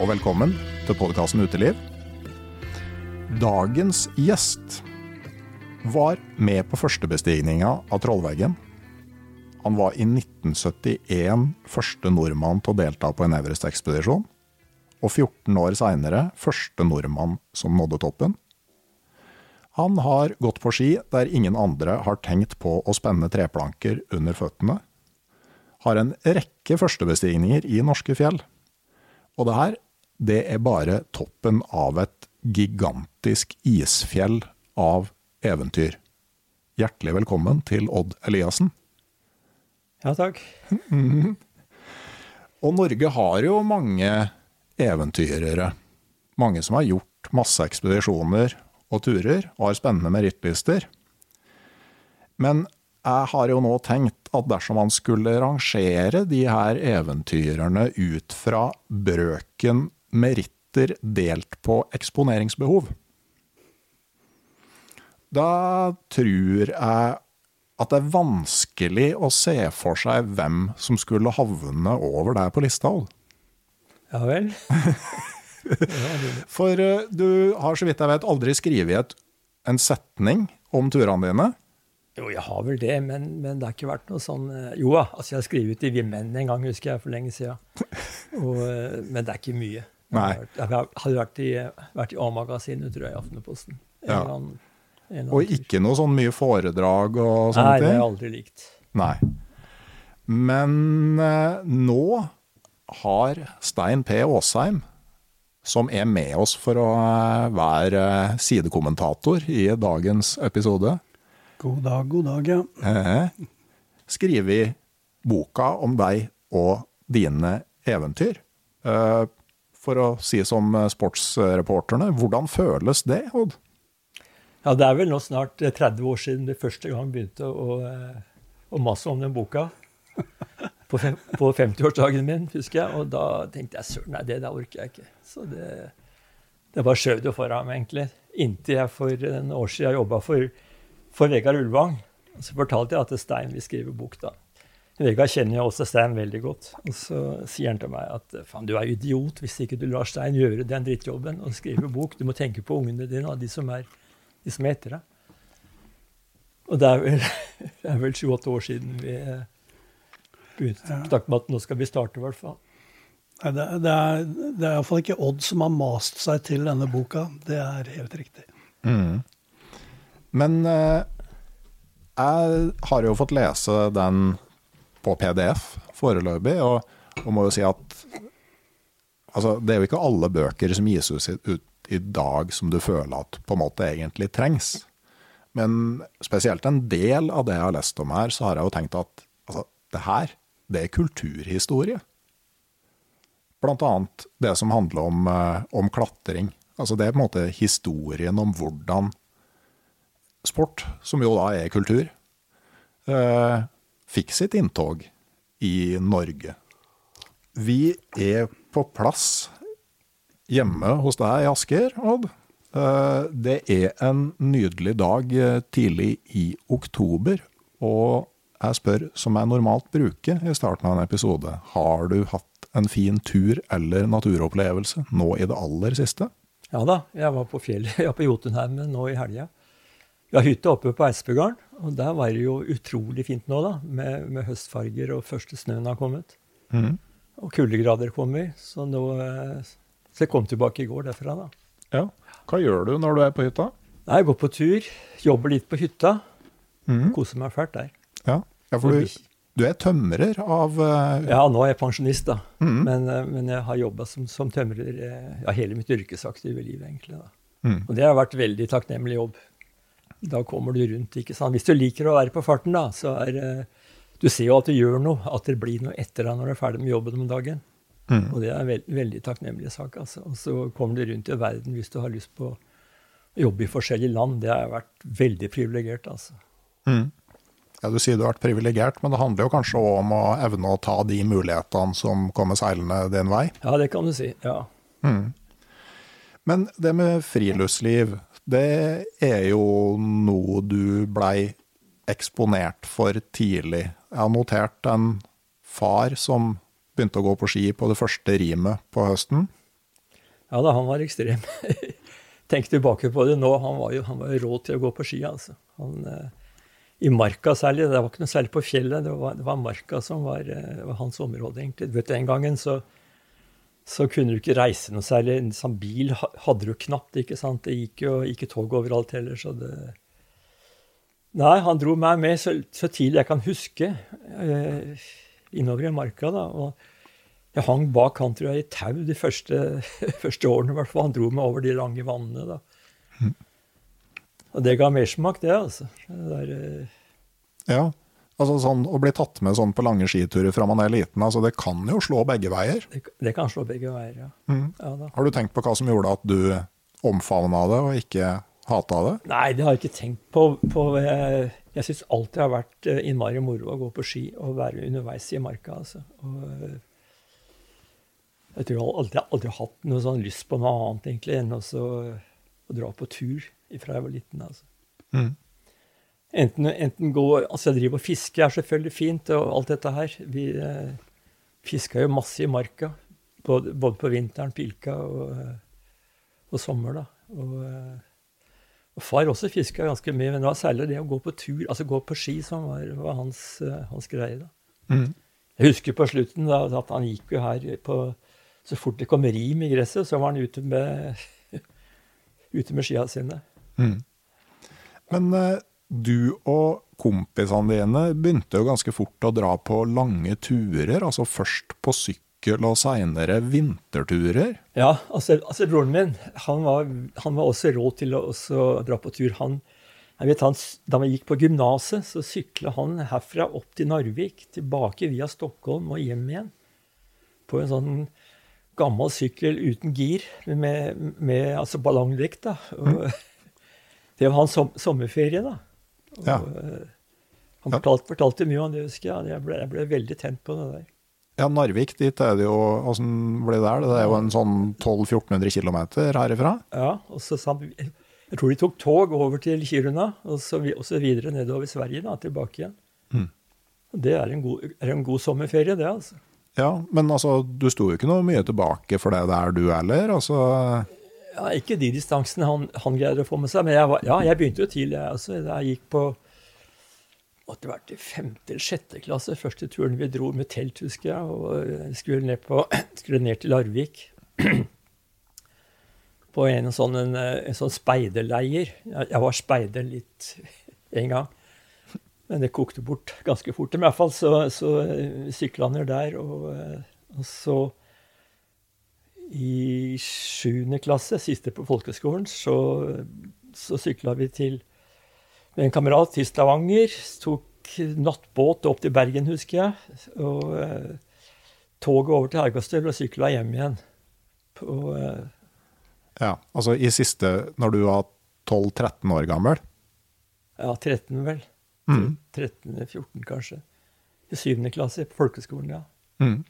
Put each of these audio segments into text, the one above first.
Og velkommen til podkasten Uteliv. Dagens gjest var med på førstebestigninga av Trollveggen. Han var i 1971 første nordmann til å delta på en Everest-ekspedisjon. Og 14 år seinere første nordmann som nådde toppen. Han har gått på ski der ingen andre har tenkt på å spenne treplanker under føttene. Har en rekke førstebestigninger i norske fjell. Og det her, det er bare toppen av et gigantisk isfjell av eventyr. Hjertelig velkommen til Odd Eliassen. Ja, takk. Og Norge har jo mange eventyrere. Mange som har gjort masse ekspedisjoner og turer, og har spennende merittlister. Men jeg har jo nå tenkt at dersom man skulle rangere de her eventyrerne ut fra brøken meritter delt på eksponeringsbehov, da tror jeg at det er vanskelig å se for seg hvem som skulle havne over der på lista. Ja vel. For eh, du har, så vidt jeg vet, aldri skrevet en setning om turene dine. Jo, jeg har vel det, men, men det har ikke vært noe sånn eh, Jo da, altså jeg har skrevet i Vimen en gang, husker jeg, for lenge siden. Og, eh, men det er ikke mye. Nei. Jeg hadde vært i, vært i A-magasinet, tror jeg, i Aftenposten. En Ja. eller annen- en eller annen Og ikke noe sånn mye foredrag og sånne ting? Nei, det har jeg aldri likt. Nei. Men eh, nå har Stein P. Aasheim, som er med oss for å eh, være eh, sidekommentator i dagens episode, God dag, god dag, ja. eh, skrevet boka om deg og dine eventyr. Eh, for å si som sportsreporterne, hvordan føles det, Odd? Ja, det er vel nå snart eh, 30 år siden det første gang begynte å, eh, å mase om den boka. På, fem, på 50-årsdagen min, husker jeg. Og da tenkte jeg søren, nei, det der orker jeg ikke. Så det, det bare skjøv det foran meg, egentlig. Inntil jeg for en år siden jobba for, for Vegard Ulvang. Så fortalte jeg at Stein vil skrive bok, da. Vegard kjenner jo også Stein veldig godt. Og så sier han til meg at faen, du er idiot hvis ikke du lar Stein gjøre den drittjobben og skrive bok. Du må tenke på ungene dine og de som er de som er etter deg. Og det er vel, det er vel 28 år siden vi eh, begynte å snakke om at nå skal vi starte, i hvert fall. Nei, Det, det er, det er iallfall ikke Odd som har mast seg til denne boka. Det er helt riktig. Men eh, jeg har jo fått lese den på PDF foreløpig, og, og må jo si at altså, det er jo ikke alle bøker som gis ut i- dag som du føler at på en måte egentlig trengs. Men spesielt en del av det jeg har lest om her, så har jeg jo tenkt at altså, det her, det er kulturhistorie. Blant annet det som handler om, eh, om klatring. Altså det er på en måte historien om hvordan sport, som jo da er kultur, eh, fikk sitt inntog i Norge. Vi er på plass hjemme hos deg i Asker, Odd. Eh, Det er en nydelig dag eh, tidlig i oktober, og jeg spør, som jeg normalt bruker i starten av en episode, har du hatt en fin tur eller naturopplevelse nå i det aller siste? Ja da, jeg var på fjellet, ja, på Jotunheimen nå i helga. Vi har hytte oppe på Espegarden, og der var det jo utrolig fint nå, da. Med, med høstfarger, og første snøen har kommet. Mm. Og kuldegrader kommer. Så nå eh, Så jeg kom tilbake i går derfra, da. Ja. Hva gjør du når du er på hytta? Nei, Jeg går på tur, jobber litt på hytta. Mm. Koser meg fælt der. Ja, ja for du, du er tømrer av uh... Ja, nå er jeg pensjonist, da. Mm. Men, eh, men jeg har jobba som, som tømrer ja, hele mitt yrkesaktive liv, egentlig. da. Mhm. Og det har vært veldig takknemlig jobb. Da kommer du rundt, ikke sant. Hvis du liker å være på farten, da, så er eh, Du ser jo at du gjør noe, at det blir noe etter deg når du er ferdig med jobben om dagen. Mm. Og det er en veld, veldig takknemlig sak. altså. Og så kommer du rundt i verden hvis du har lyst på å jobbe i forskjellige land. Det har vært veldig privilegert, altså. Mm. Ja, Du sier du har vært privilegert, men det handler jo kanskje også om å evne å ta de mulighetene som kommer seilende din vei. Ja, det kan du si. Ja. Mm. Men det med friluftsliv, det er jo noe du blei eksponert for tidlig. Jeg har notert en far som begynte å gå på ski på det første rimet på høsten. Ja da, han var ekstrem. Tenk tilbake på det nå. Han var jo, han jo råd til å gå på ski, altså. Han, eh, I marka særlig. Det var ikke noe særlig på fjellet. Det var, det var marka som var, eh, var hans område, egentlig. Du vet, Den gangen så, så kunne du ikke reise noe særlig. En sånn bil hadde du knapt, ikke sant. Det gikk jo ikke tog overalt heller, så det Nei, han dro meg med så, så tidlig jeg kan huske, eh, innover i marka, da. og jeg hang bak han, tror jeg, i tau de første, første årene. i hvert fall. Han dro meg over de lange vannene. da. Og det ga mersmak, det, altså. Det der, eh, Ja, altså sånn å bli tatt med sånn på lange skiturer fra man er liten, altså det kan jo slå begge veier. det, det kan slå begge veier, ja. Mm. ja. Har du tenkt på hva som gjorde at du omfavna det og ikke hata det? Nei, det har jeg ikke tenkt på. på jeg jeg syns alltid det har vært eh, innmari moro å gå på ski og være underveis i marka. altså. Og, eh, jeg tror jeg aldri, aldri har hatt noe sånn lyst på noe annet egentlig enn å dra på tur fra jeg var liten. altså. Mhm. Enten, enten gå Altså, jeg driver og fisker, er selvfølgelig fint, og alt dette her. Vi eh, fiska jo masse i marka. Både, både på vinteren, pilka, og, eh, og sommer, da. Og, eh, og far også fiska ganske mye, men det var særlig det å gå på tur, altså gå på ski, som var, var hans, eh, hans greie. da. Mm. Jeg husker på slutten da, at han gikk jo her på Så fort det kom rim i gresset, så var han ute med, ute med skia sine. Mm. Men du og kompisene dine begynte jo ganske fort å dra på lange turer, altså først på sykkel og seinere vinterturer. Ja, altså, altså broren min han var, han var også råd til å også dra på tur. Han, vet, han, da vi gikk på gymnaset, så sykla han herfra opp til Narvik, tilbake via Stockholm og hjem igjen. På en sånn gammel sykkel uten gir, med, med altså ballongdekk. da. Og, Det var hans sommerferie, da. Ja. eh, Han fortalte, fortalte mye om det, husker jeg. Jeg ble, jeg ble veldig tent på det der. Ja, Narvik, dit er det jo Åssen ble det der? Det er jo en sånn 1200-1400 km herifra? Ja, og så sa han Jeg tror de tok tog over til Kiruna, og så, og så videre nedover Sverige, da, tilbake igjen. Mm. Det er en, god, er en god sommerferie, det, altså. Ja, men altså, du sto jo ikke noe mye tilbake for det der, du heller? Altså Ja, ikke de distansene han, han greide å få med seg, men jeg, var, ja, jeg begynte jo tidlig, jeg også. Jeg gikk på måtte vært i femte eller sjette klasse, første turen vi dro med telt, husker jeg, og eh, skulle ned, på, skulle ned til Larvik. På en sånn, en, eh, en sånn speiderleir. Jeg, var speider litt en gang. Men det kokte bort ganske fort. Men i hvert fall så, så sykla han ned der, og, eh, og så i sjuende klasse, siste på folkeskolen, så, så sykla vi til med en kamerat til Stavanger. Tok nattbåt opp til Bergen, husker jeg. Og eh, toget over til Hergastøl og sykla hjem igjen. På, eh, Ja, altså i siste Når du var 12-13 år gammel? ja, 13 vel. Mm. 13-14, kanskje. I syvende klasse på folkeskolen, ja. Mm.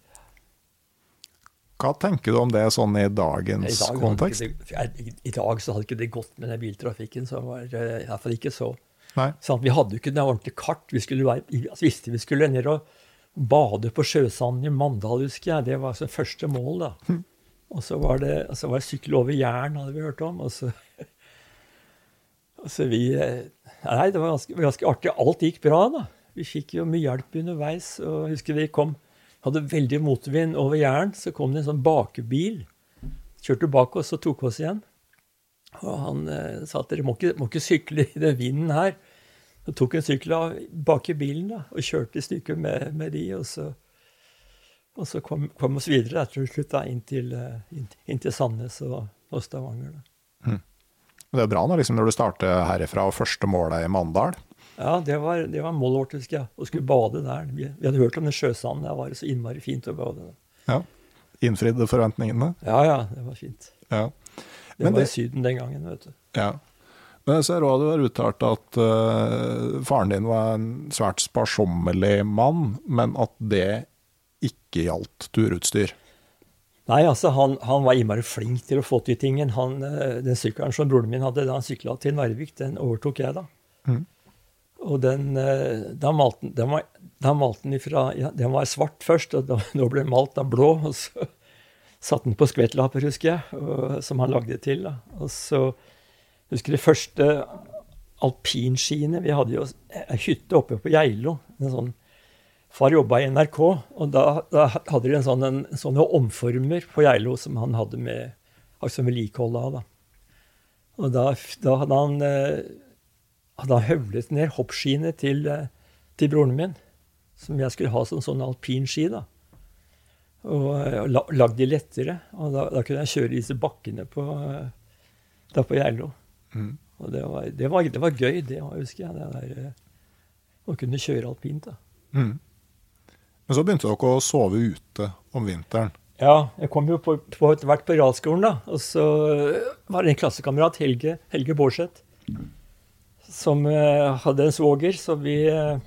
Hva tenker du om det sånn i I dagens dag, kontekst? det, I I dag så hadde ikke det gått med den biltrafikken. så var det i hvert fall ikke så. Sant? Vi hadde jo ikke noe ordentlig kart. Vi skulle være, vi visste vi skulle ned og bade på sjøsanden i Mandal, husker jeg. Det var altså første mål, da. Og så var det, altså, var det sykkel over jern, hadde vi hørt om. Og så, og så vi eh, Nei, det var ganske, ganske artig. Alt gikk bra, da. Vi fikk jo mye hjelp underveis. Og jeg husker vi kom hadde veldig motvind over jern. Så kom det en sånn bakebil. Kjørte bak oss og tok oss igjen. Og han eh, sa at dere må ikke, må ikke sykle i den vinden her. Så tok en sykkel bak i bilen da, og kjørte i stykker med, med de. Og så, og så kom, kom oss videre etter slutt da, inn, til, eh, inn, til Sandnes og, og Stavanger. Da. Det er bra da, liksom, når du starter herifra og første målet i Mandal. Ja, det var, det var vårt, husker jeg. Å skulle bade der. Vi, vi hadde hørt om den sjøsanden. Der var det så innmari fint å bade. Ja. Innfridde forventningene. Ja, ja, det var fint. Ja. Det Men var det- i Syden den gangen, vet du. Ja. Men jeg ser også du har uttalt at uh, faren din var en svært sparsommelig mann, men at det ikke gjaldt turutstyr. Nei, altså, han, han var innmari flink til å få til ting. Han, eh, den sykkelen som broren min hadde da han sykla til Narvik, den overtok jeg da. Mhm. Og den, eh, da malte den, den var, da malte den ifra ja, Den var svart først, og da, nå ble den malt av blå. Og så satte den på skvettlapper, husker jeg, og, som han lagde til. da. Og så husker jeg de første alpinskiene Vi hadde jo en hytte oppe på Geilo. sånn Far jobba i NRK, og da, da hadde de en sånn, en, en sånn omformer på Geilo som han hadde med altså vedlikehold av. Da. Og da, da hadde han eh, hadde han høvlet ned hoppskiene til, eh, til broren min, som jeg skulle ha som sånn alpinski. da. Og, eh, og lagd de lettere. Og da, da kunne jeg kjøre disse bakkene på, eh, da på Geilo. Mm. Og det var, det, var, det var gøy, det husker jeg. Det der, å kunne kjøre alpint. da. Mm. Men så begynte dere å sove ute om vinteren. Ja, jeg kom jo på, på etter hvert på realskolen, da. Og så var det en klassekamerat, Helge, Helge Bårdseth, som eh, hadde en svoger, så vi eh,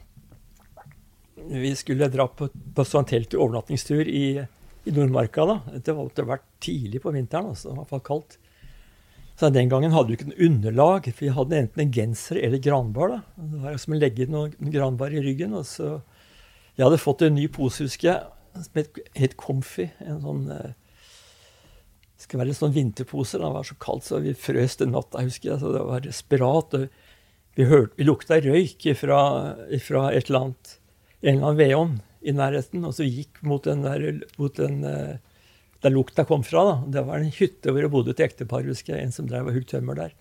Vi skulle dra på, på sånn telt og overnattingstur i, i Nordmarka, da. Det var vært tidlig på vinteren, altså. Det var i hvert fall kaldt. Så den gangen hadde vi ikke noe underlag, for vi hadde enten en genser eller granbar. da. Det var som å legge noen granbar i ryggen. og så Jeg hadde fått en ny pose, husker jeg, som het, het Comfy. En sånn eh, det skulle være en sånn vinterpose. Det var så kaldt, så vi frøs den natta, husker jeg. Så det var desperat. og Vi, hørte, vi lukta røyk fra, et eller annet, en eller annen vedovn i nærheten. Og så gikk mot den der, mot den, eh, der lukta kom fra. da. Det var en hytte hvor det bodde et ektepar, husker jeg. En som drev og hugg tømmer der.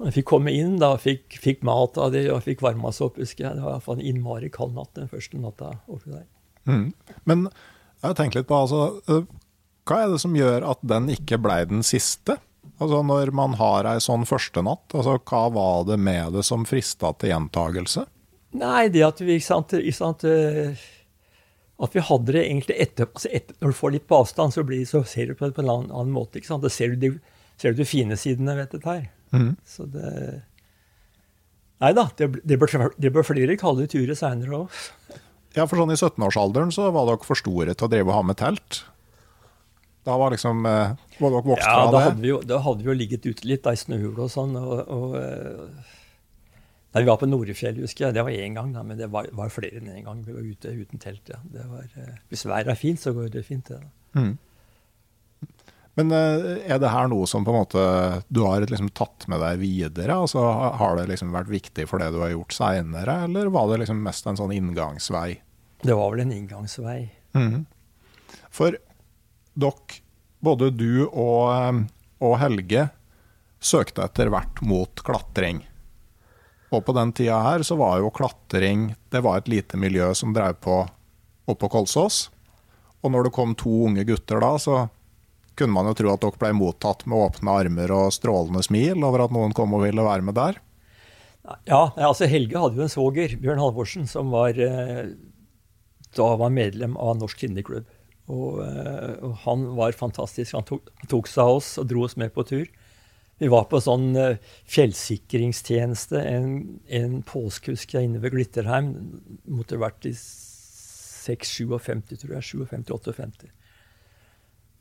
Og jeg fikk komme inn da, fikk, fikk mat av det og fikk varma seg opp. husker jeg. Det var i hvert fall en innmari kald natt den første natta oppi der. Mm. Men jeg har tenkt litt på altså, øh, hva er det som gjør at den ikke blei den siste? Altså Når man har ei sånn førstenatt, altså, hva var det med det som frista til gjentagelse? Nei, det at vi ikke sant, ikke sant, eh, At vi hadde det egentlig etter, altså etter Når du får litt på avstand, så, blir, så ser du på det på en annen, annen måte. ikke sant? Da ser du de, ser du de fine sidene ved dette her. Mm. Så det Nei da, det, det, bør, det bør flere kalde turer seinere òg. Ja, for sånn I 17-årsalderen så var dere for store til å drive og ha med telt. Da var liksom eh, Var nok vokse Ja, fra det? hadde, vi jo, da hadde vi jo ligget ute litt da, i snøhula og sånn. Og, og, eh, Nei, Vi var på Norefjell, husker jeg. Det var én gang, da, men det var, var flere enn én gang. Vi var ute uten telt. ja. Det var, eh, hvis været er fint, så går det fint. det da. Mhm. Men eh, er det her noe som på en måte du har liksom tatt med deg videre? Altså Har det liksom vært viktig for det du har gjort seinere, eller var det liksom mest en sånn inngangsvei? Det var vel en inngangsvei. Mm. For dere, både du og, eh, og Helge, søkte etter hvert mot klatring. Og på den tida her så var jo klatring Det var et lite miljø som drev på oppå Kolsås. Og når det kom to unge gutter da, så kunne man jo tro at dere ble mottatt med åpne armer og strålende smil over at noen kom og ville være med der. Ja, altså Helge hadde jo en svoger, Bjørn Halvorsen, som var, eh, da var medlem av Norsk Kvinneklubb. Og, eh, og han var fantastisk. Han tok, tok seg av oss og dro oss med på tur. Vi var på sånn uh, fjellsikringstjeneste en, en påske, husker jeg, inne ved Glitterheim. Måtte vært i 6-57, tror jeg. 57-58.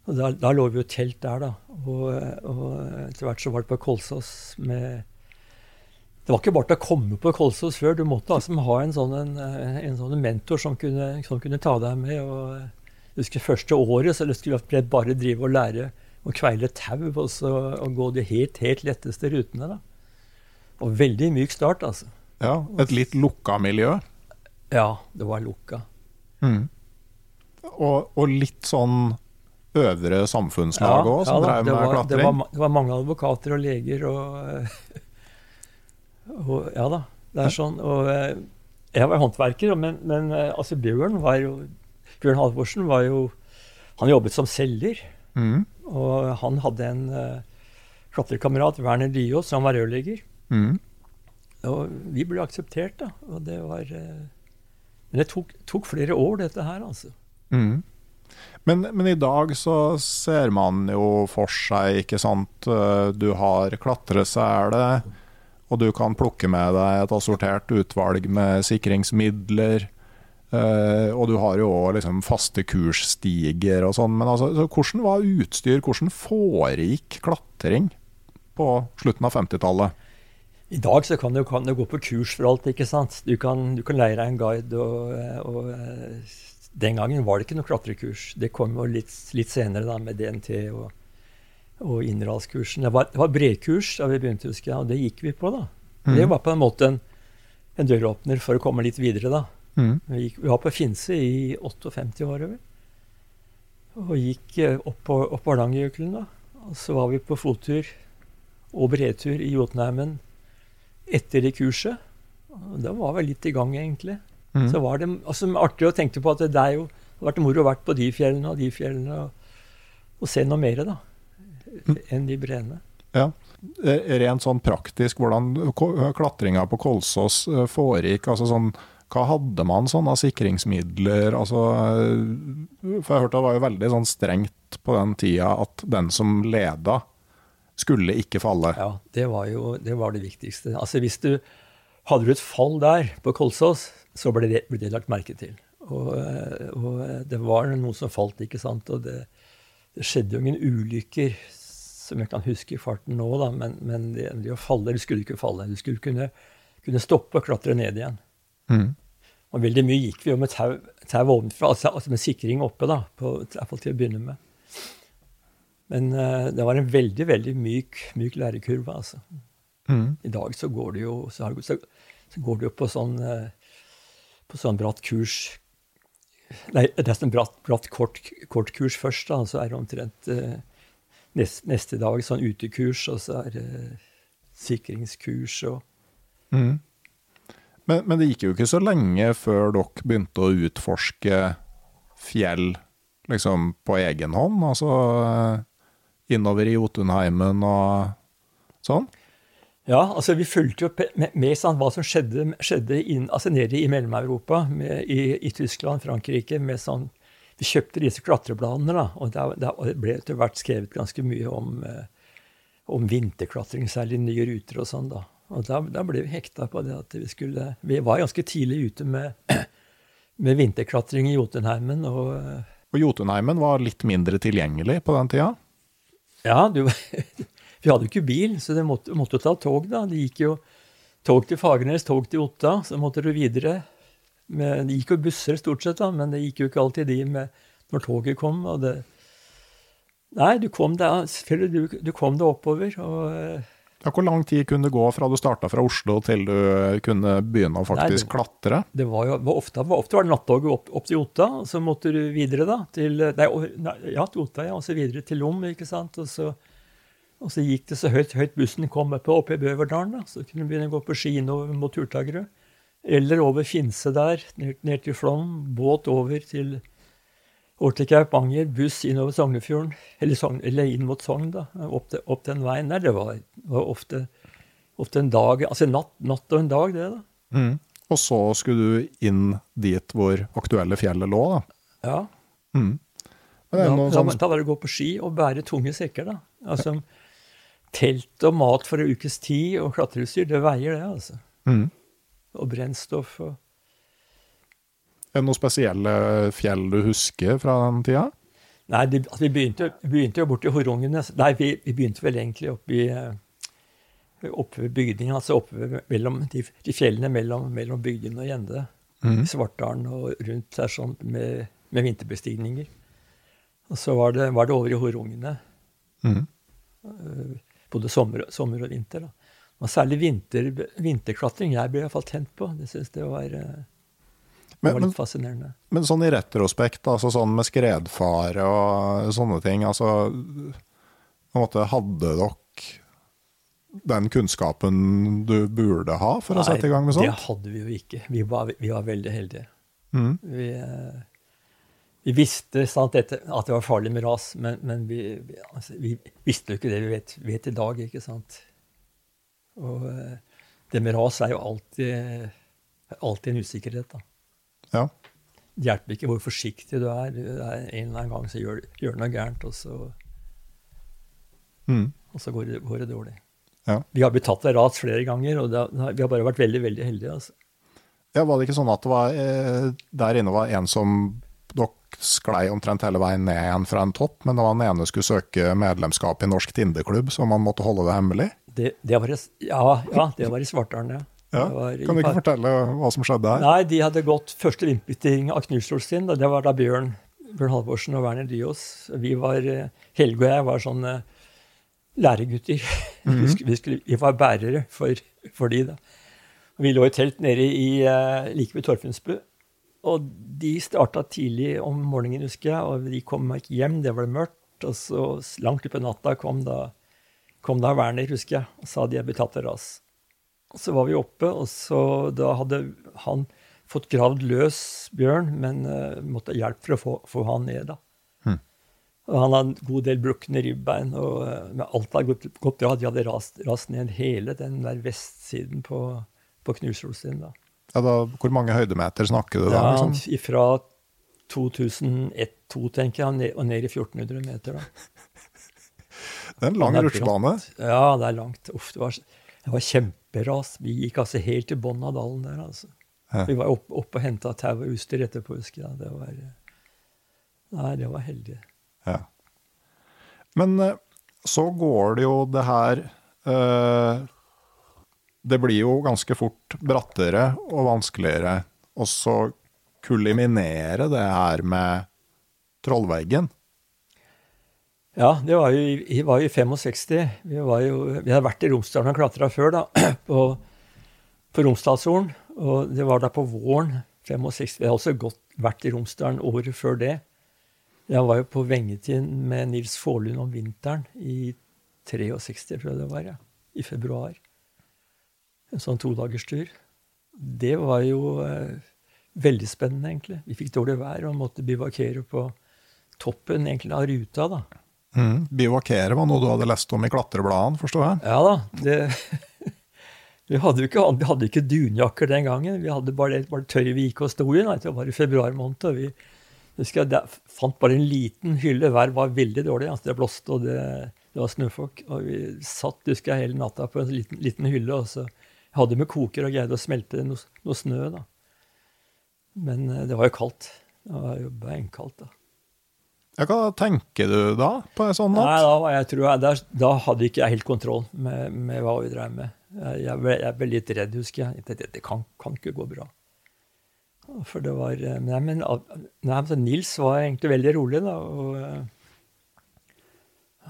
Og da, da, lå vi jo telt der, da. Og, og etter hvert så var det på Kolsås med Det var ikke bare til å komme på Kolsås før. Du måtte altså ha en sånn, en, en sånn mentor som kunne, som kunne, ta deg med. og jeg husker første året så skulle jeg bare drive og lære å kveile tau og, så, og gå de helt, helt letteste rutene. da. Og veldig myk start, altså. Ja, Et litt lukka miljø? Ja, det var lukka. Mm. Og, og, litt sånn øvre samfunnslag òg, ja, som ja, drev med var, klatring? Det var, det var, mange advokater og leger og, og Ja da, det er sånn. Og jeg var håndverker, men, men altså Bjørn var jo Bjørn Halvorsen var jo Han jobbet som selger. Mm. Og han hadde en uh, klatrekamerat, Werner Liaas, som var rørlegger. Mm. Og vi ble akseptert, da. Og det var uh, men det tok, tok, flere år, dette her, altså. Mm. Men, men, i dag så ser man jo for seg, ikke sant eh, Du har klatresele, og du kan plukke med deg et assortert utvalg med sikringsmidler. Uh, og du har jo òg liksom faste kursstiger og sånn. Men altså, så hvordan var utstyr? Hvordan foregikk klatring på slutten av 50-tallet? I dag så kan du, kan du, gå på kurs for alt. ikke sant? Du kan, du kan leie deg en guide. Og, og, eh, Den gangen var det ikke noe klatrekurs. Det kom jo litt, litt senere da med DNT og, og innrallskursen. Det var, det var bredkurs da vi begynte, husker jeg, og det gikk vi på. da. Mm. Det var på en måte en, en, døråpner for å komme litt videre. da. Mm. Vi, gikk, vi, var på Finse i 58 år, vel. Og gikk eh, opp på, opp Hardangerjøkelen. da. Og så var vi på fottur og bredtur i Jotunheimen etter det kurset. Da var vi litt i gang, egentlig. Mm. Så var det altså, artig å tenke på at det er jo det har vært moro å vært på de fjellene og de fjellene og, og se noe mer da, mm. enn de breene. Ja. Rent sånn praktisk, hvordan klatringa på Kolsås eh, foregikk? altså sånn hva hadde man sånn av sikringsmidler? Altså, for jeg hørte det var jo veldig sånn strengt på den tida at den som leda, skulle ikke falle. Ja, det var jo det, var det viktigste. Altså hvis du Hadde du et fall der på Kolsås, så ble det, ble det lagt merke til. Og, og, det var noen som falt, ikke sant. Og det, det, skjedde jo ingen ulykker som jeg kan huske i farten nå, da, men, men det, det, å falle Du skulle ikke falle. Du skulle kunne, kunne stoppe og klatre ned igjen. Mm. Og veldig mye gikk vi jo med tau, tau ovenfra, altså, altså, med sikring oppe, da, på, i hvert fall til å begynne med. Men uh, det var en veldig, veldig myk, myk lærekurve, altså. Mm. I dag så går det jo, så, så, så går det jo på sånn, uh, på sånn bratt kurs Nei, det er sånn bratt, bratt kort, kort, kurs først, da. Så er det omtrent uh, nest, neste dag sånn utekurs, og så er det sikringskurs og mm. Men, men, det gikk jo ikke så lenge før dere begynte å utforske fjell liksom på egen hånd? Altså innover i Jotunheimen og sånn? Ja, altså vi fulgte jo med, med sånn, hva som skjedde, skjedde inn, altså nede i Mellom-Europa, i, i, Tyskland, Frankrike. med sånn, Vi kjøpte disse klatrebladene, da, og det ble etter hvert skrevet ganske mye om, eh, om vinterklatring, særlig nye ruter og sånn. da. Og da, da, ble vi hekta på det at vi skulle Vi var ganske tidlig ute med, med vinterklatring i Jotunheimen. Og, og Jotunheimen var litt mindre tilgjengelig på den tida? Ja, du, vi hadde jo ikke bil, så det måtte, måtte ta tog. da. Det gikk jo tog til Fagernes, tog til Otta. Så måtte du videre. Med, det gikk jo busser stort sett, da, men det gikk jo ikke alltid de med når toget kom. og det... Nei, du kom deg, du, du kom deg oppover. og... Ja, hvor lang tid kunne det gå fra du starta fra Oslo til du kunne begynne å faktisk Nei, det, klatre? Det var jo, var ofte, var, ofte var det nattoget opp, opp, til Otta, så måtte du videre da, til nei, ja, til Otta, ja, og så videre til Lom. ikke sant? Og så, og så gikk det så høyt, høyt bussen kom opp, opp i Bøverdalen. da, Så kunne du begynne å gå på ski innover mot Turtagerø. Eller over Finse der, ned, ned til Flåm. Båt over til over til Kaupanger, buss innover Sognefjorden, eller, Sogn, eller, inn mot Sogn, da, opp, til, opp den veien der. Det var, var ofte, ofte, en dag, altså natt, natt, og en dag, det, da. Mm. Og så skulle du inn dit hvor aktuelle fjellet lå, da. Ja. Mm. Da, sånn... da, var det å gå på ski og bære tunge sekker, da. Altså, telt og mat for en ukes tid og klatreutstyr, det veier det, altså. Mm. Og brennstoff og Er det noen spesielle fjell du husker fra den tida? Nei, det, altså, vi begynte, begynte jo borti Horungene. Nei, vi, vi begynte vel egentlig oppe i eh, oppe ved bygningen, altså oppe mellom, de, de fjellene mellom, mellom bygdene og Gjende. Mm. Svartdalen og rundt der sånn med, med vinterbestigninger. Og så var det, var det over i Horungene, Mm. både sommer, sommer og vinter. da. Og særlig vinter, vinterklatring jeg ble iallfall tent på. Det syns jeg var, eh, det var litt fascinerende. men sånn i retrospekt, altså sånn med skredfare og sånne ting, altså på en måte Hadde dere den kunnskapen du burde ha for å sette i gang med sånt? det hadde vi jo ikke. Vi var, vi var veldig heldige. Mm. Vi, eh, vi visste sant, at det var farlig med ras, men, men vi, vi, altså, vi visste jo ikke det vi vet, vet i dag. ikke sant? Og eh, det med ras er jo alltid, alltid en usikkerhet. da. Ja. Det hjelper ikke hvor forsiktig du er. Du er en eller annen gang så gjør, gjør du noe gærent, og så, mm. og så går, det, går det dårlig. Ja. Vi har blitt tatt av ras flere ganger, og da, vi har bare vært veldig veldig heldige. altså. ja, Var det ikke sånn at det var, eh, der inne var en som dere sklei omtrent hele veien ned igjen fra en topp, men det var den ene skulle søke medlemskap i Norsk Tindeklubb, så man måtte holde det hemmelig? Det, det var i, ja, ja, det var i Svartdalen, ja. Ja. Kan du ikke fortelle hva som skjedde her? Nei, de hadde gått første limpbytting av Knutsjolstin. Det var da Bjørn, Bjørn Halvorsen og Werner Dyås. Vi var, eh, Helge og jeg var sånne læregutter. vi, skulle, vi, skulle, vi var bærere for, for de da. Vi lå i telt nede i, eh, like ved Torfinnsbu. Og de starta tidlig om morgenen, husker jeg, og de kom ikke hjem. Det var mørkt. Og så langt utpå natta kom da, kom da Werner, husker jeg, og sa de hadde blitt tatt av ras. Så var vi oppe, og så da hadde han fått gravd løs Bjørn, men uh, måtte ha hjelp for å få, få han ned. da. Hm. Og han hadde en god del brukne ribbein, og uh, med alt hadde gått, gått bra. De hadde rast, rast ned hele den der vestsiden på, på Knutsjolstin. da. Ja, da, hvor mange høydemeter snakker du da? Ja, Liksom? Fra 2001-2002, tenker jeg, og ned, og ned i 1400 meter. da. Det er en lang rutsjebane. Ja, det er langt. Uff, det var, det var kjemperas. Vi gikk altså helt til bunnen av dalen der. altså. Ja. Vi var oppe opp og henta tau og utstyr etterpå, husker jeg. Det var, nei, det var heldig. Ja. Men eh, så går det jo det her eh, Det blir jo ganske fort brattere og vanskeligere. Og så kuliminere det her med Trollveggen. Ja, det var jo, vi var jo i 65. Vi, jo, vi hadde vært i Romsdalen og klatra før, da, på, på Romsdalshorn. Og det var da på våren 65. Vi hadde også godt, vært i Romsdalen året før det. Jeg var jo på Vengetinn med Nils Faarlund om vinteren i 63, tror jeg det var, ja. I februar. En sånn todagerstur. Det var jo eh, veldig spennende, egentlig. Vi fikk dårlig vær og måtte bivakere på toppen egentlig av ruta, da. Mm. Bivakere var noe du hadde lest om i klatrebladene, forstår jeg? Ja da. Det, vi hadde jo ikke, vi hadde ikke dunjakker den gangen. Vi hadde bare bare det vi gikk og sto i. Det var i februar måned. og vi husker jeg, der fant bare en liten hylle. Været var veldig dårlig. altså Det blåste, og det, det var snøfokk. Og vi satt husker jeg, hele natta på en liten, liten hylle. og så hadde med koker og greide å smelte noe, noe snø. da. Men eh, det var jo kaldt. Det var jo beinkaldt. da. Ja, hva tenker du da på en sånn natt? Nei, da, jeg, tror jeg, der, da hadde ikke jeg helt kontroll med, med hva vi drev med. Jeg, jeg, ble, jeg ble litt redd, husker jeg. Det, det, kan, kan ikke gå bra. For det var eh, Nei, men nei, men Nils var egentlig veldig rolig, da. Og eh,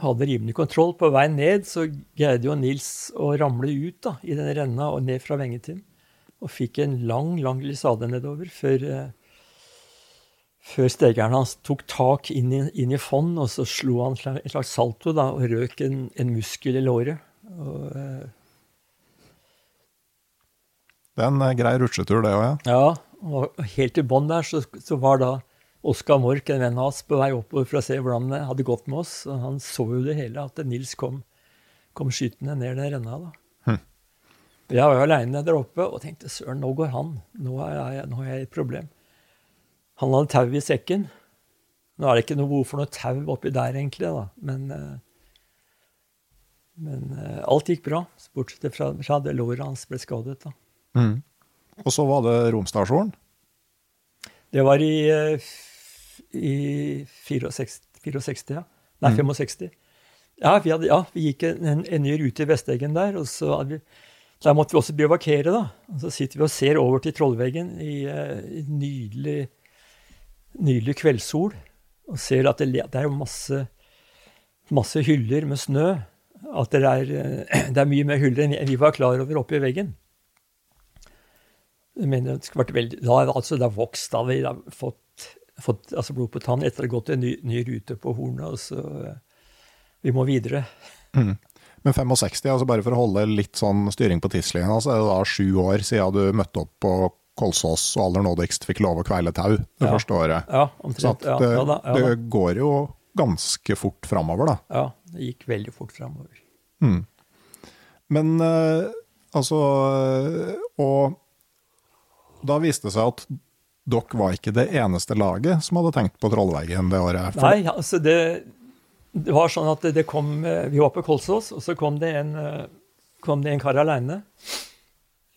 hadde rimelig kontroll. På vei ned så greide jo Nils å ramle ut da, i den renna og ned fra Vengetinn. Og fikk en lang, lang glissade nedover før eh, før stegeren hans tok tak inn i, inn i fond, og så slo han en slags salto da, og røk en, en muskel i låret. Og, eh, Det er en eh, grei rutsjetur, det òg, ja. ja, og helt i bånn der så, så var da Oskar Mork, en venn av oss, på vei oppover for å se hvordan det hadde gått med oss. Og han så jo det hele, at Nils kom, kom skytende ned den renna. da. Hm. Jeg var jo aleine der oppe og tenkte søren, nå går han. Nå har jeg, nå har jeg et problem. Han hadde tau i sekken. Nå er det ikke noe behov for noe tau oppi der, egentlig, da. Men eh, Men eh, alt gikk bra, bortsett fra fra det låret hans ble skadet. da. Mm. Og så var det romstasjonen. Det var i, eh, i 64, 64 ja. Nei, 65. Ja, vi, hadde, ja, vi gikk en, en, ny rute i Vesteggen der, og så hadde vi, der måtte vi også bivakkere, da. Og så sitter vi og ser over til Trollveggen i, i nydelig, nydelig kveldssol, og ser at det, det er masse, masse hyller med snø. At det er, eh, det er mye mer hyller enn vi- var klar over oppe i veggen. Mener, det skulle da, altså, det vokst, da vi har fått, fått altså blod på tann etter å ha gått en ny, ny rute på Hornet. så eh, Vi må videre. Men 65, altså bare for å holde litt sånn styring på tidslinjen, altså er det da sju år siden du møtte opp på Kolsås og aller nådigst fikk lov å kveile tau det Ja. første året. Ja, Så omtrent. at det, ja, da, det går jo ganske fort framover, da. ja, det gikk veldig fort framover. Men eh, altså eh, Og da viste det seg at dere var ikke det eneste laget som hadde tenkt på Trollveggen det året. For- Nei, altså det, det var sånn at det, det kom eh, Vi var på Kolsås, og så kom det en, eh, kom det en kar aleine.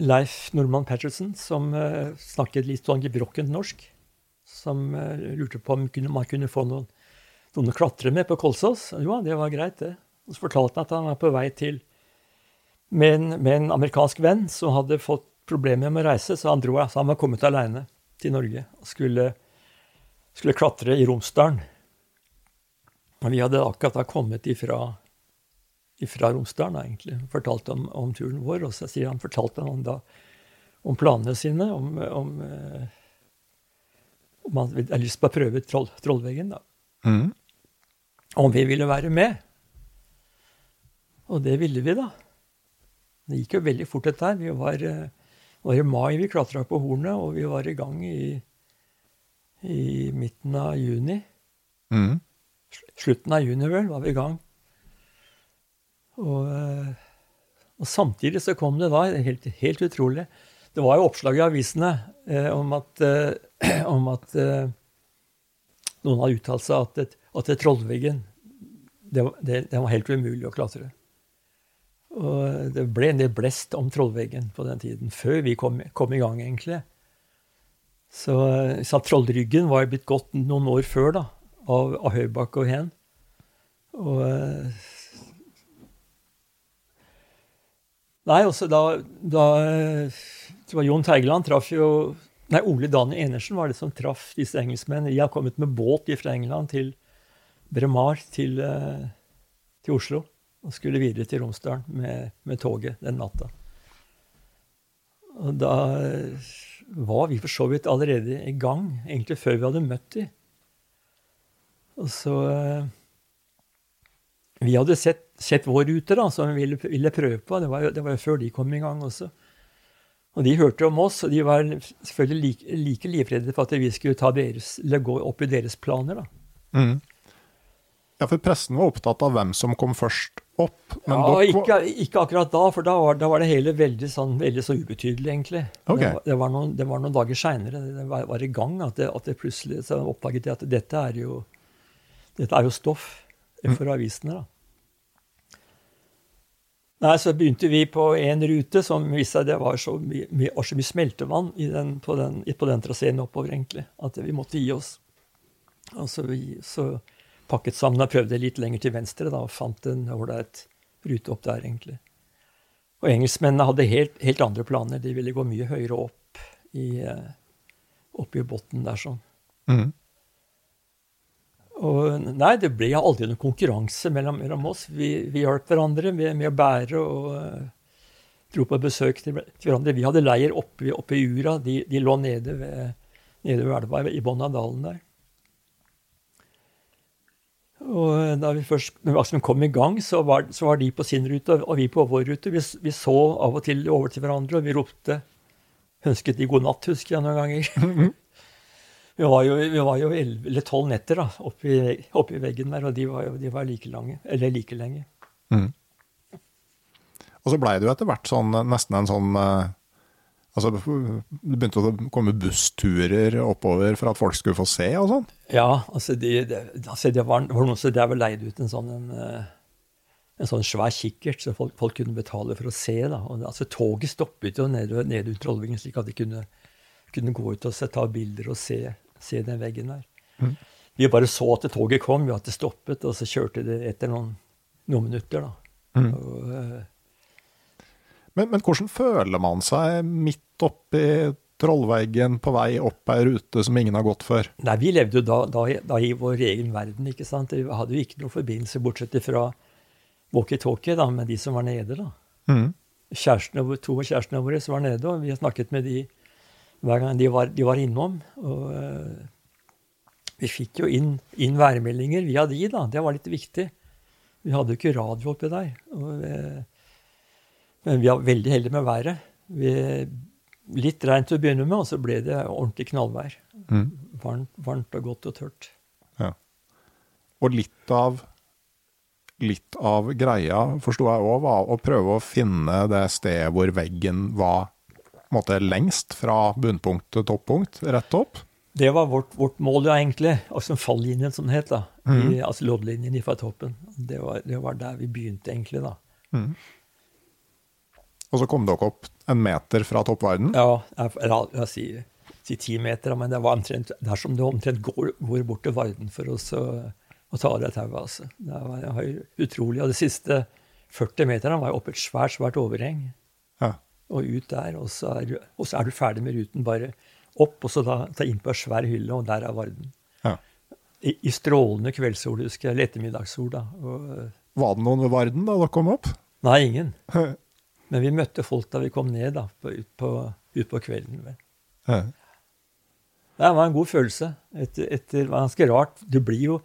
Leif Normann Patterson, som eh, snakket litt sånn gebrokkent norsk. Som eh, lurte på om man kunne få noen, noen å klatre med på Kolsås. Jo, det var greit, det. Og så fortalte han at han var på vei til med en, med en amerikansk venn som hadde fått problemer med å reise, så han dro, så han var kommet aleine til Norge og skulle, skulle klatre i Romsdalen. Og vi hadde akkurat da kommet ifra, ifra Romsdalen, egentlig. Fortalte om, om turen vår. Og så sier han, fortalte han da om planene sine, om, om, eh, om han hadde lyst på å prøve troll, Trollveggen. da. Mm. Om vi ville være med. Og det ville vi, da. Det gikk jo veldig fort, dette her. Vi var, eh, var i mai vi klatra på Hornet, og vi var i gang i, i midten av juni. Mm. Slutten av juni, vel, var vi i gang. Og, eh, og samtidig så kom det da, helt, helt utrolig Det var jo oppslag i avisene eh, om at, eh, om at eh, noen hadde uttalt seg at, et, at et Trollveggen det, det, det var helt umulig å klatre. Og det ble en del blest om Trollveggen på den tiden, før vi kom, kom i gang, egentlig. Så, eh, så Trollryggen var jo blitt gått noen år før, da, av, av Høybakk og Hen. Og eh, Nei, også da, da tror Det var Jon Teigeland traff jo Nei, Ole Daniel Enersen var det som traff disse engelskmennene. De har kommet med båt fra England til Bremar, til, eh, til Oslo. Og skulle videre til Romsdalen med, med toget den natta. Og da eh, var vi for så vidt allerede i gang, egentlig før vi hadde møtt dem. Og så eh, Vi hadde sett, sett vår rute, da, som vi ville, ville prøve på. Det var, jo, det var jo før de kom i gang også. Og de hørte om oss, og de var selvfølgelig like, like livredde for at vi skulle ta deres, eller gå opp i deres planer. da. Mm. Ja, for pressen var opptatt av hvem som kom først opp. Men ja, dere ikke, ikke akkurat da, for da var, da var det hele veldig, sånn, veldig så ubetydelig, egentlig. Okay. Det, var, det, var noen, det var noen dager seinere, det var, i gang, at det, at det plutselig så oppdaget jeg at dette er jo, dette er jo stoff for avisene. da. Nei, Så begynte vi på en rute som viste seg det var så mye, var så mye smeltevann den, på den, den traseen oppover, egentlig, at vi måtte gi oss. Og så, vi, så pakket sammen og prøvde litt lenger til venstre da, og fant en ålreit rute opp der, egentlig. Og engelskmennene hadde helt, helt andre planer. De ville gå mye høyere opp i, eh, opp i bunnen der sånn. Mhm. Og nei, det ble aldri noen konkurranse mellom, mellom oss. Vi, vi hjalp hverandre med, med å bære og uh, dro på besøk til, til hverandre. Vi hadde leir oppe, oppe i Ura. De, de lå nede ved, nede ved elva i bunnen av dalen der. Og da vi først når vi kom i gang, så var, så var de på sin rute og vi på vår rute. Vi, vi så av og til over til hverandre, og vi ropte Ønsket de god natt, husker jeg noen ganger. Vi var jo, vi var jo 11 eller 12 netter da, oppi, oppi veggen der, og de var de var like lange. Eller like lenge. Og så blei det jo etter hvert sånn, nesten en sånn eh, Altså, det begynte å komme bussturer oppover for at folk skulle få se og sånn. Ja, altså, de, det, altså det, var, var noen som drev og leid ut en sånn en, eh, en sånn svær kikkert, så folk, folk kunne betale for å se. da. Og, altså, Toget stoppet jo nede, nede ut Trollveggen, slik at de kunne, kunne gå ut og se, ta bilder og se, se den veggen der. Mm. Vi bare så at toget kom, at det stoppet, og så kjørte det etter noen, noen minutter. da. Mm. Og, uh, Men, men hvordan føler man seg midt oppi Trollveggen på vei opp ei rute som ingen har gått før? Nei, Vi levde jo da, da, da i vår egen verden. ikke sant? Vi hadde jo ikke noen forbindelse bortsett fra walkietalkie med de som var nede. da. Mm. Kjærestene, to av kjærestene våre som var nede, og vi har snakket med de hver gang de var, de var innom. Og eh, vi fikk jo inn, inn værmeldinger via de, da. Det var litt viktig. Vi hadde jo ikke radio oppi der. Og, eh, men vi var veldig heldige med været. Vi, litt regn til å begynne med, og så ble det ordentlig knallvær. Mm. Varmt, varmt og godt og tørt. Og litt av, litt av greia, forsto jeg òg, var å prøve å finne det stedet hvor veggen var på en måte, lengst fra bunnpunkt til toppunkt, rett opp. Det var vårt, vårt mål, ja, egentlig. Altså fallinjen, som det het. da. I, altså loddlinjen fra toppen. Det var, det var der vi begynte, egentlig. da. Og så kom dere opp en meter fra toppverden? Ja, jeg, jeg, jeg sier si ti meter, men det var omtrent dersom du omtrent går, går bort til Varden for oss å, å ta av deg tauet. Altså. Det var utrolig. Og de siste 40 meterne var jo oppe et svært, svært overheng. Og ut der, og så, er, du- og så er du ferdig med ruten. Bare opp, og så da, ta inn på en svær hylle, og der er Varden. Ja. I, I strålende kveldssol, husker jeg. Eller ettermiddagssol, da. Og, Var det noen ved Varden da dere kom opp? nei, ingen. Men vi møtte folk da vi kom ned, da, på, ut, på, ut på kvelden. vel. Ja. Det var en god følelse. Etter, etter, det var ganske rart. Du blir jo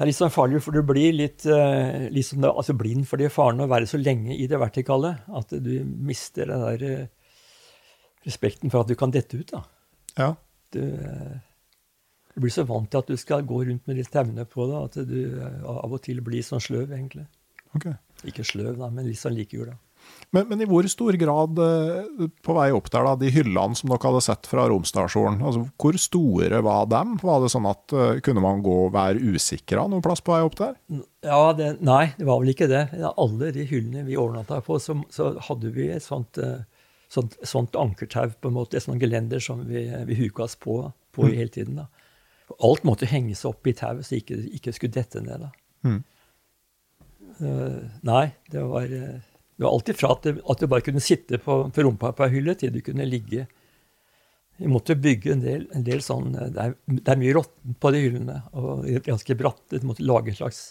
Det er litt sånn farlig, for du blir litt, eh, litt sånn, altså blind for de faren å være så lenge i det vertikale at du mister den der eh, respekten for at du kan dette ut. da. ja. Du, eh, du blir så vant til at du skal gå rundt med litt tevne på deg at du av og til blir sånn sløv, egentlig. Ok. Ikke sløv, da, men litt sånn likegul. da. Men, men i hvor stor grad, eh, på vei opp der, da, de hyllene som dere hadde sett fra romstasjonen, altså, hvor store var dem? Var det sånn at eh, kunne man gå og være usikra noe plass på vei opp der? Ja, det, Nei, det var vel ikke det. Alle de hyllene vi overnatta på, så, så hadde vi et sånt, eh, sånt, sånt ankertau, på en måte, et sånt gelender som vi, vi huka oss på, på hele tiden. da. Alt måtte henges opp i tau, så ikke ikke skulle dette ned. da. Mm. Uh, nei, det var, eh, det var alltid fra at, det, at du bare kunne sitte på, på rumpa på ei hylle, til du kunne ligge. Vi måtte bygge en del, en del sånn eh, Det er, det er mye råttent på de hyllene, og ganske bratte. Du måtte lage en slags,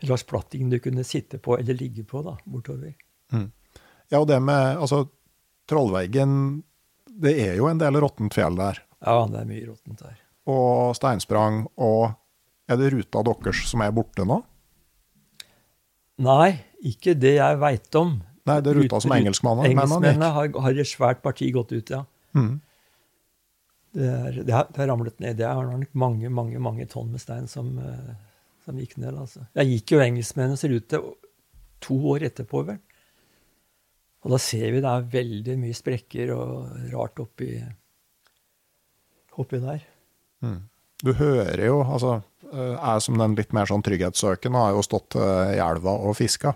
en slags platting du kunne sitte på eller ligge på da, bortover. Ja, og det med altså, Trollveggen Det er jo en del råttent fjell der. Ja, det er mye råttent der. Og steinsprang. Og er det ruta deres som er borte nå? Nei, ikke det jeg veit om. Nei, det er ruta som engelskmennene Engelskmennene har, har et svært parti gått ut, ja. Mm. Det, er, det, har, det har ramlet ned. Det er nok mange mange, mange tonn med stein som, eh, som gikk ned. altså. Jeg gikk jo engelskmennenes rute to år etterpå, vel. Og da ser vi det er veldig mye sprekker og rart oppi, oppi der. Du hører jo, altså eh, Jeg som den litt mer sånn trygghetssøkende har jo stått eh, i elva og fiska.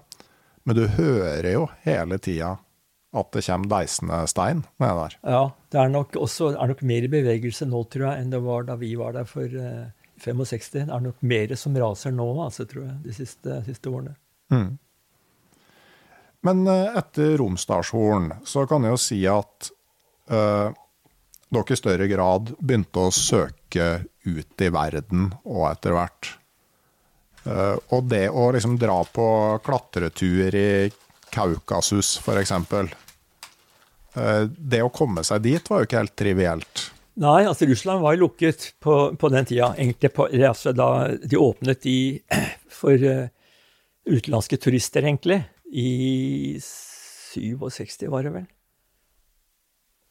Men du hører jo hele tida at det kommer deisende stein nede der. Ja, det er nok også er nok mer i bevegelse nå, tror jeg, enn det var da vi var der for uh, 65. Det er nok mer som raser nå, altså, tror jeg, de siste, siste årene. Mm. Men uh, etter Romsdalshorn så kan jeg jo si at uh, dere i større grad begynte å søke ut i verden og etter hvert. Eh, og det å liksom dra på klatretur i Kaukasus, f.eks. Uh, det å komme seg dit var jo ikke helt trivielt. Nei, altså Russland var lukket på, på den tida. Egentlig på, altså da de åpnet de for uh, utenlandske turister, egentlig. I 67, var det vel?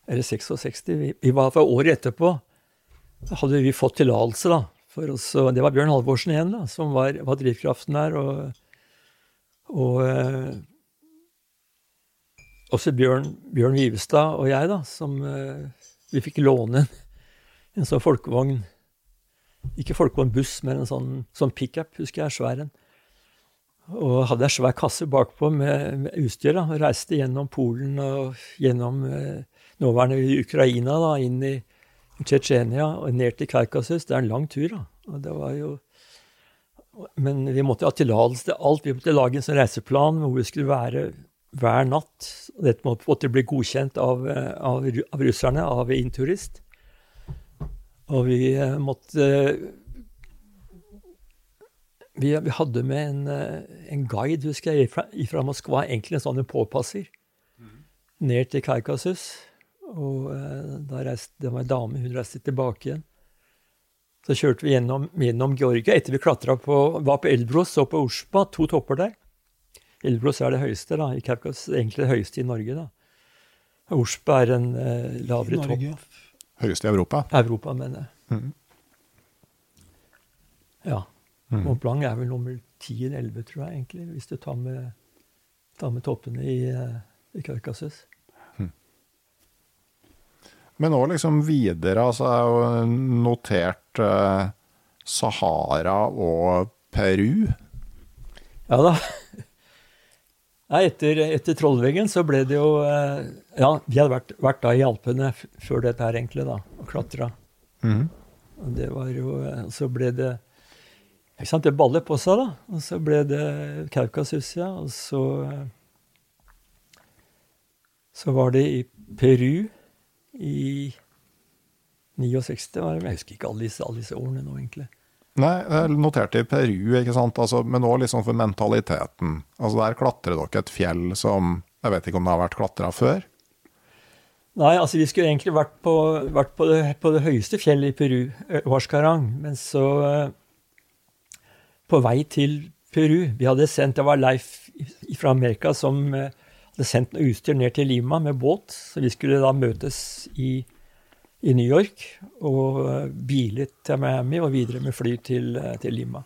Eller 66. Vi, vi var for året etterpå. Hadde vi fått tillatelse, da. For oss, det var Bjørn Halvorsen igjen, da, som var, var drivkraften der. Og, og eh, også Bjørn, Bjørn Vivestad og jeg, da, som eh, vi fikk låne en, sånn folkevogn. Ikke folkevognbuss, men en sånn, sånn pickup, husker jeg, svær en. Og hadde ei svær kasse bakpå med, med utstyr. da, Reiste gjennom Polen og gjennom eh, nåværende Ukraina, da, inn i Tsjetsjenia og ned til Kaukasus. Det er en lang tur. da. Og det var jo... Men vi måtte ha tillatelse til alt. Vi måtte lage en sånn reiseplan hvor vi skulle være hver natt. Og dette måtte bli godkjent av, eh, av, av russerne, av Inturist. Og vi eh, måtte vi, vi, hadde med en, eh, en guide husker jeg, fra, fra Moskva, egentlig en sånn påpasser, mm. ned til Kaukasus. Og da reiste, det var ei dame, hun reiste tilbake igjen. Så kjørte vi gjennom, gjennom Georgia etter vi klatra på var på Elbros og på Urspa, to topper der. Elbros er det høyeste, da, i Kaukas, egentlig det høyeste i Norge. da. Urspa er en eh, lavere Norge. topp. Høyeste i Europa? Europa, mener jeg. Mm. Ja. Mm. Mont Blanc er vel nummer 10 eller 11, tror jeg, egentlig, hvis du tar med, tar med toppene i, eh, i Kaukasus. Men òg liksom videre, altså er jo notert eh, Sahara og Peru. Ja da. Ja, etter, etter, Trollveggen så ble det jo eh, Ja, vi hadde vært, vært da i Alpene før dette her, egentlig, da, og klatra. Mm. Og det var jo eh, Så ble det ikke sant, Det baller på seg, da. Og så ble det Kaukasus, ja. Og så Så var det i Peru i 69. Var det. Jeg husker ikke alle disse, alle disse ordene nå, egentlig. Nei, jeg noterte i Peru, ikke sant? Altså, men òg liksom for mentaliteten. Altså Der klatrer dere et fjell som Jeg vet ikke om det har vært klatra før? Nei, altså vi skulle egentlig vært på, vært på, det, på det, høyeste fjellet i Peru, Huascarang. Men så På vei til Peru Vi hadde sendt Det var Leif fra Amerika som hadde sendt noe utstyr ned til Lima med båt. Så vi skulle da møtes i, i New York og bilet bile til Miami og videre med fly til, eh, til, Lima.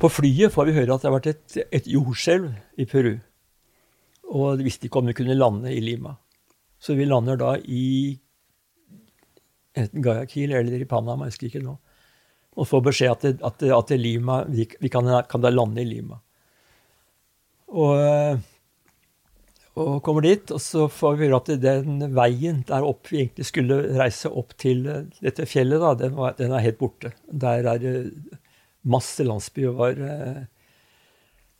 På flyet får vi høre at det har vært et, et jordskjelv i Peru. Og de visste ikke om vi kunne lande i Lima. Så vi lander da i enten Guayaquil eller i Panama, jeg husker ikke nå. Og får beskjed at, det, at, det, at det Lima, vi, vi kan, kan, da lande i Lima. Og eh, og kommer dit, og så får vi høre at den veien der opp vi egentlig skulle reise opp til eh, dette fjellet, da, den, var, den er helt borte. Der er masse landsbyer var, eh,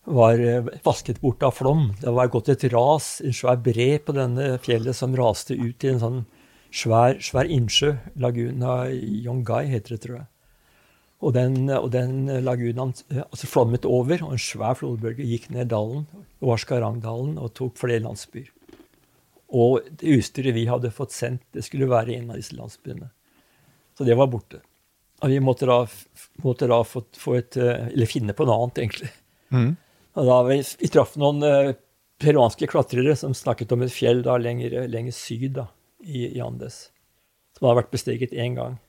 var eh, vasket bort av flom. Det var gått et ras, en svær bre på denne fjellet som raste ut i en sånn svær, svær innsjø. Laguna Yongai heter det, tror jeg. Og den, og den lagunaen altså flommet over, og en svær flodbølge gikk ned dalen, Waskarangdalen, og tok flere landsbyer. Og det utstyret vi hadde fått sendt, det skulle være i en av disse landsbyene. Så det var borte. Og vi måtte da, måtte da få, få, et Eller finne på noe annet, egentlig. Mm. Og da Vi, vi traff noen peruanske klatrere som snakket om et fjell da lenger, lenger syd da, i, i Andes. Som hadde vært besteget én gang.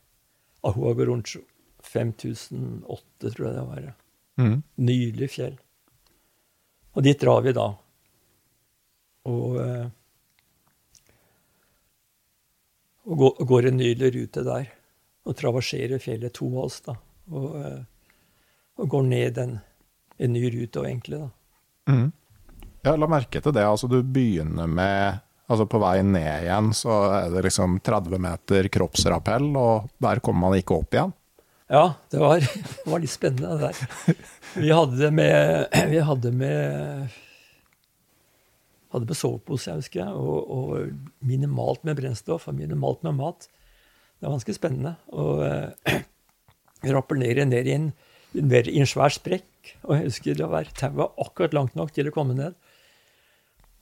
Ahuagoruncho. 5008, tror jeg det var. Mm. Nydelig fjell. Og dit drar vi da. Og, eh, og går, en nydelig rute der. Og traverserer fjellet, to av oss, da. Og, eh, og går ned en, en, ny rute, og egentlig, da. Mm. Ja, la merke til det. Altså, du begynner med Altså På vei ned igjen så er det liksom 30 meter kroppsrappell, og der kommer man ikke opp igjen. Ja, det var, det var, litt spennende, det der. Vi hadde med, vi hadde med hadde med sovepose, jeg husker og, og, minimalt med brennstoff og minimalt med mat. Det var ganske spennende. Og eh, vi rappellerer ned i en, i en svær sprekk. Og jeg husker det var tauet akkurat langt nok til å komme ned.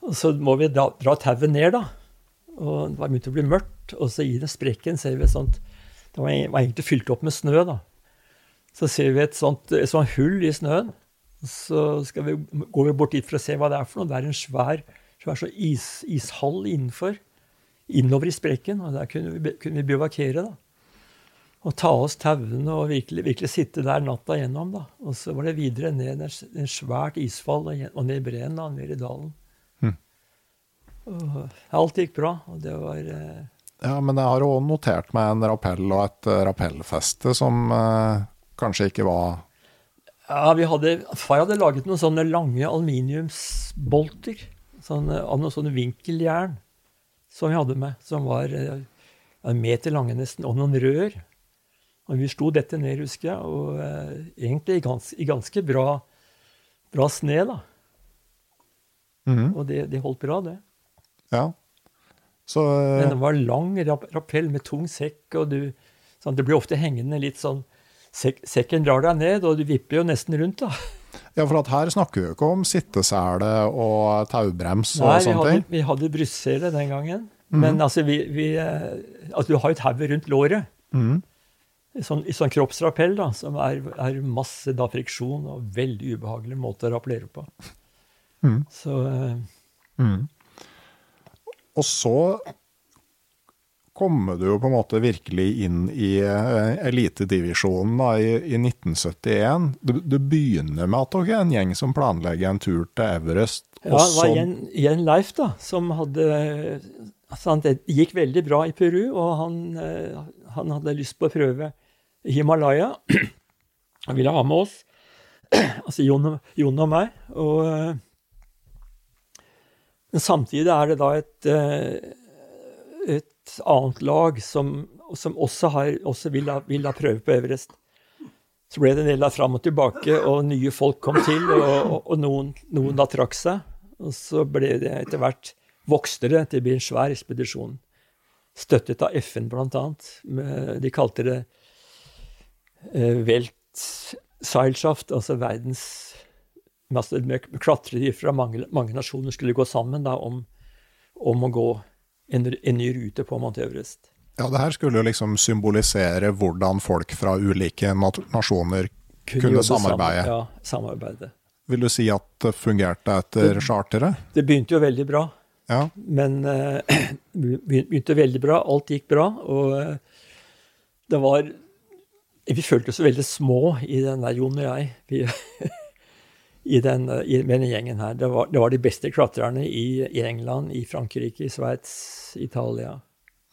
Og så må vi dra, dra tauet ned, da. Og det var begynt å bli mørkt. Og så i den sprekken ser vi et sånt det var egentlig fylt opp med snø, da. Så ser vi et sånt, et sånt hull i snøen. Så vi, går vi bort dit for å se hva det er for noe. Det er en svær, svær så is, ishall innenfor. Innover i sprekken. Og der kunne vi, kunne vi bivakere, da. Og ta oss tauene og virkelig, virkelig, sitte der natta gjennom. da. Og så var det videre ned en, svært isfall og, ned i breen, da, ned i dalen. Hm. Og alt gikk bra. Og det var eh, ja, men jeg har òg notert meg en rappell og et uh, rappellfeste som eh, kanskje ikke var Ja, vi hadde, Far hadde laget noen sånne lange aluminiumsbolter. Sånne, av noen sånne vinkeljern som vi hadde med. Som var eh, en meter lange nesten. Og noen rør. Og vi slo dette ned, husker jeg. Og eh, egentlig i, gans, i ganske bra, bra sne, da. Mhm. Og det, det holdt bra, det. Ja. Så Men eh, det var lang rap- rappell med tung sekk, og du sånn, Det blir ofte hengende litt sånn sek, Sekken drar deg ned, og du vipper jo nesten rundt, da. Ja, for her snakker vi jo ikke om sittesele og taubrems og Nei, sånne ting. vi hadde brystsele den gangen. Men altså, vi, vi altså, du har jo tauet rundt låret. Mm. I sånn, i sånn kroppsrappell, da, som er, er masse da, friksjon og veldig ubehagelig måte å rappellere på. Mm. Så Mhm. Og så kommer du jo på en måte virkelig inn i eh, elitedivisjonen i, i 1971. Du, du begynner med at er en gjeng som planlegger en tur til Everest. ja, det var Jen, igjen Leif, da, som hadde sant, Det gikk veldig bra i Peru, og han, eh, han hadde lyst på å prøve Himalaya. Han ville ha med oss, altså Jon, Jon og meg. Og, eh, men samtidig er det da et, eh, et annet lag som, som også, har, også vil, ha, vil ha prøve på Everest. Så ble det en del av fram og tilbake, og nye folk kom til, og, og, og noen, noen da trakk seg. Og så ble det etter hvert vokste det til å bli en svær ekspedisjon. Støttet av FN, blant. Med, de kalte det eh, Welt Seilschaft, altså verdens masse, med Klatrere fra mange, mange nasjoner skulle gå sammen da, om, om å gå en, en ny rute på Mount Everest. Ja, det her skulle jo liksom symbolisere hvordan folk fra ulike nasjoner kunne kunne samarbeide. Sammen, ja, samarbeide. Vil du si at det fungerte etter charteret? Det begynte jo veldig bra. Ja. Men uh, begynte veldig bra. Alt gikk bra. Og uh, det var Vi følte oss veldig små i den der, Jon og jeg. Vi, i den, eh, i, denne gjengen her. Det var, det var de beste klatrerne i, i England, i Frankrike, i Sveits, Italia,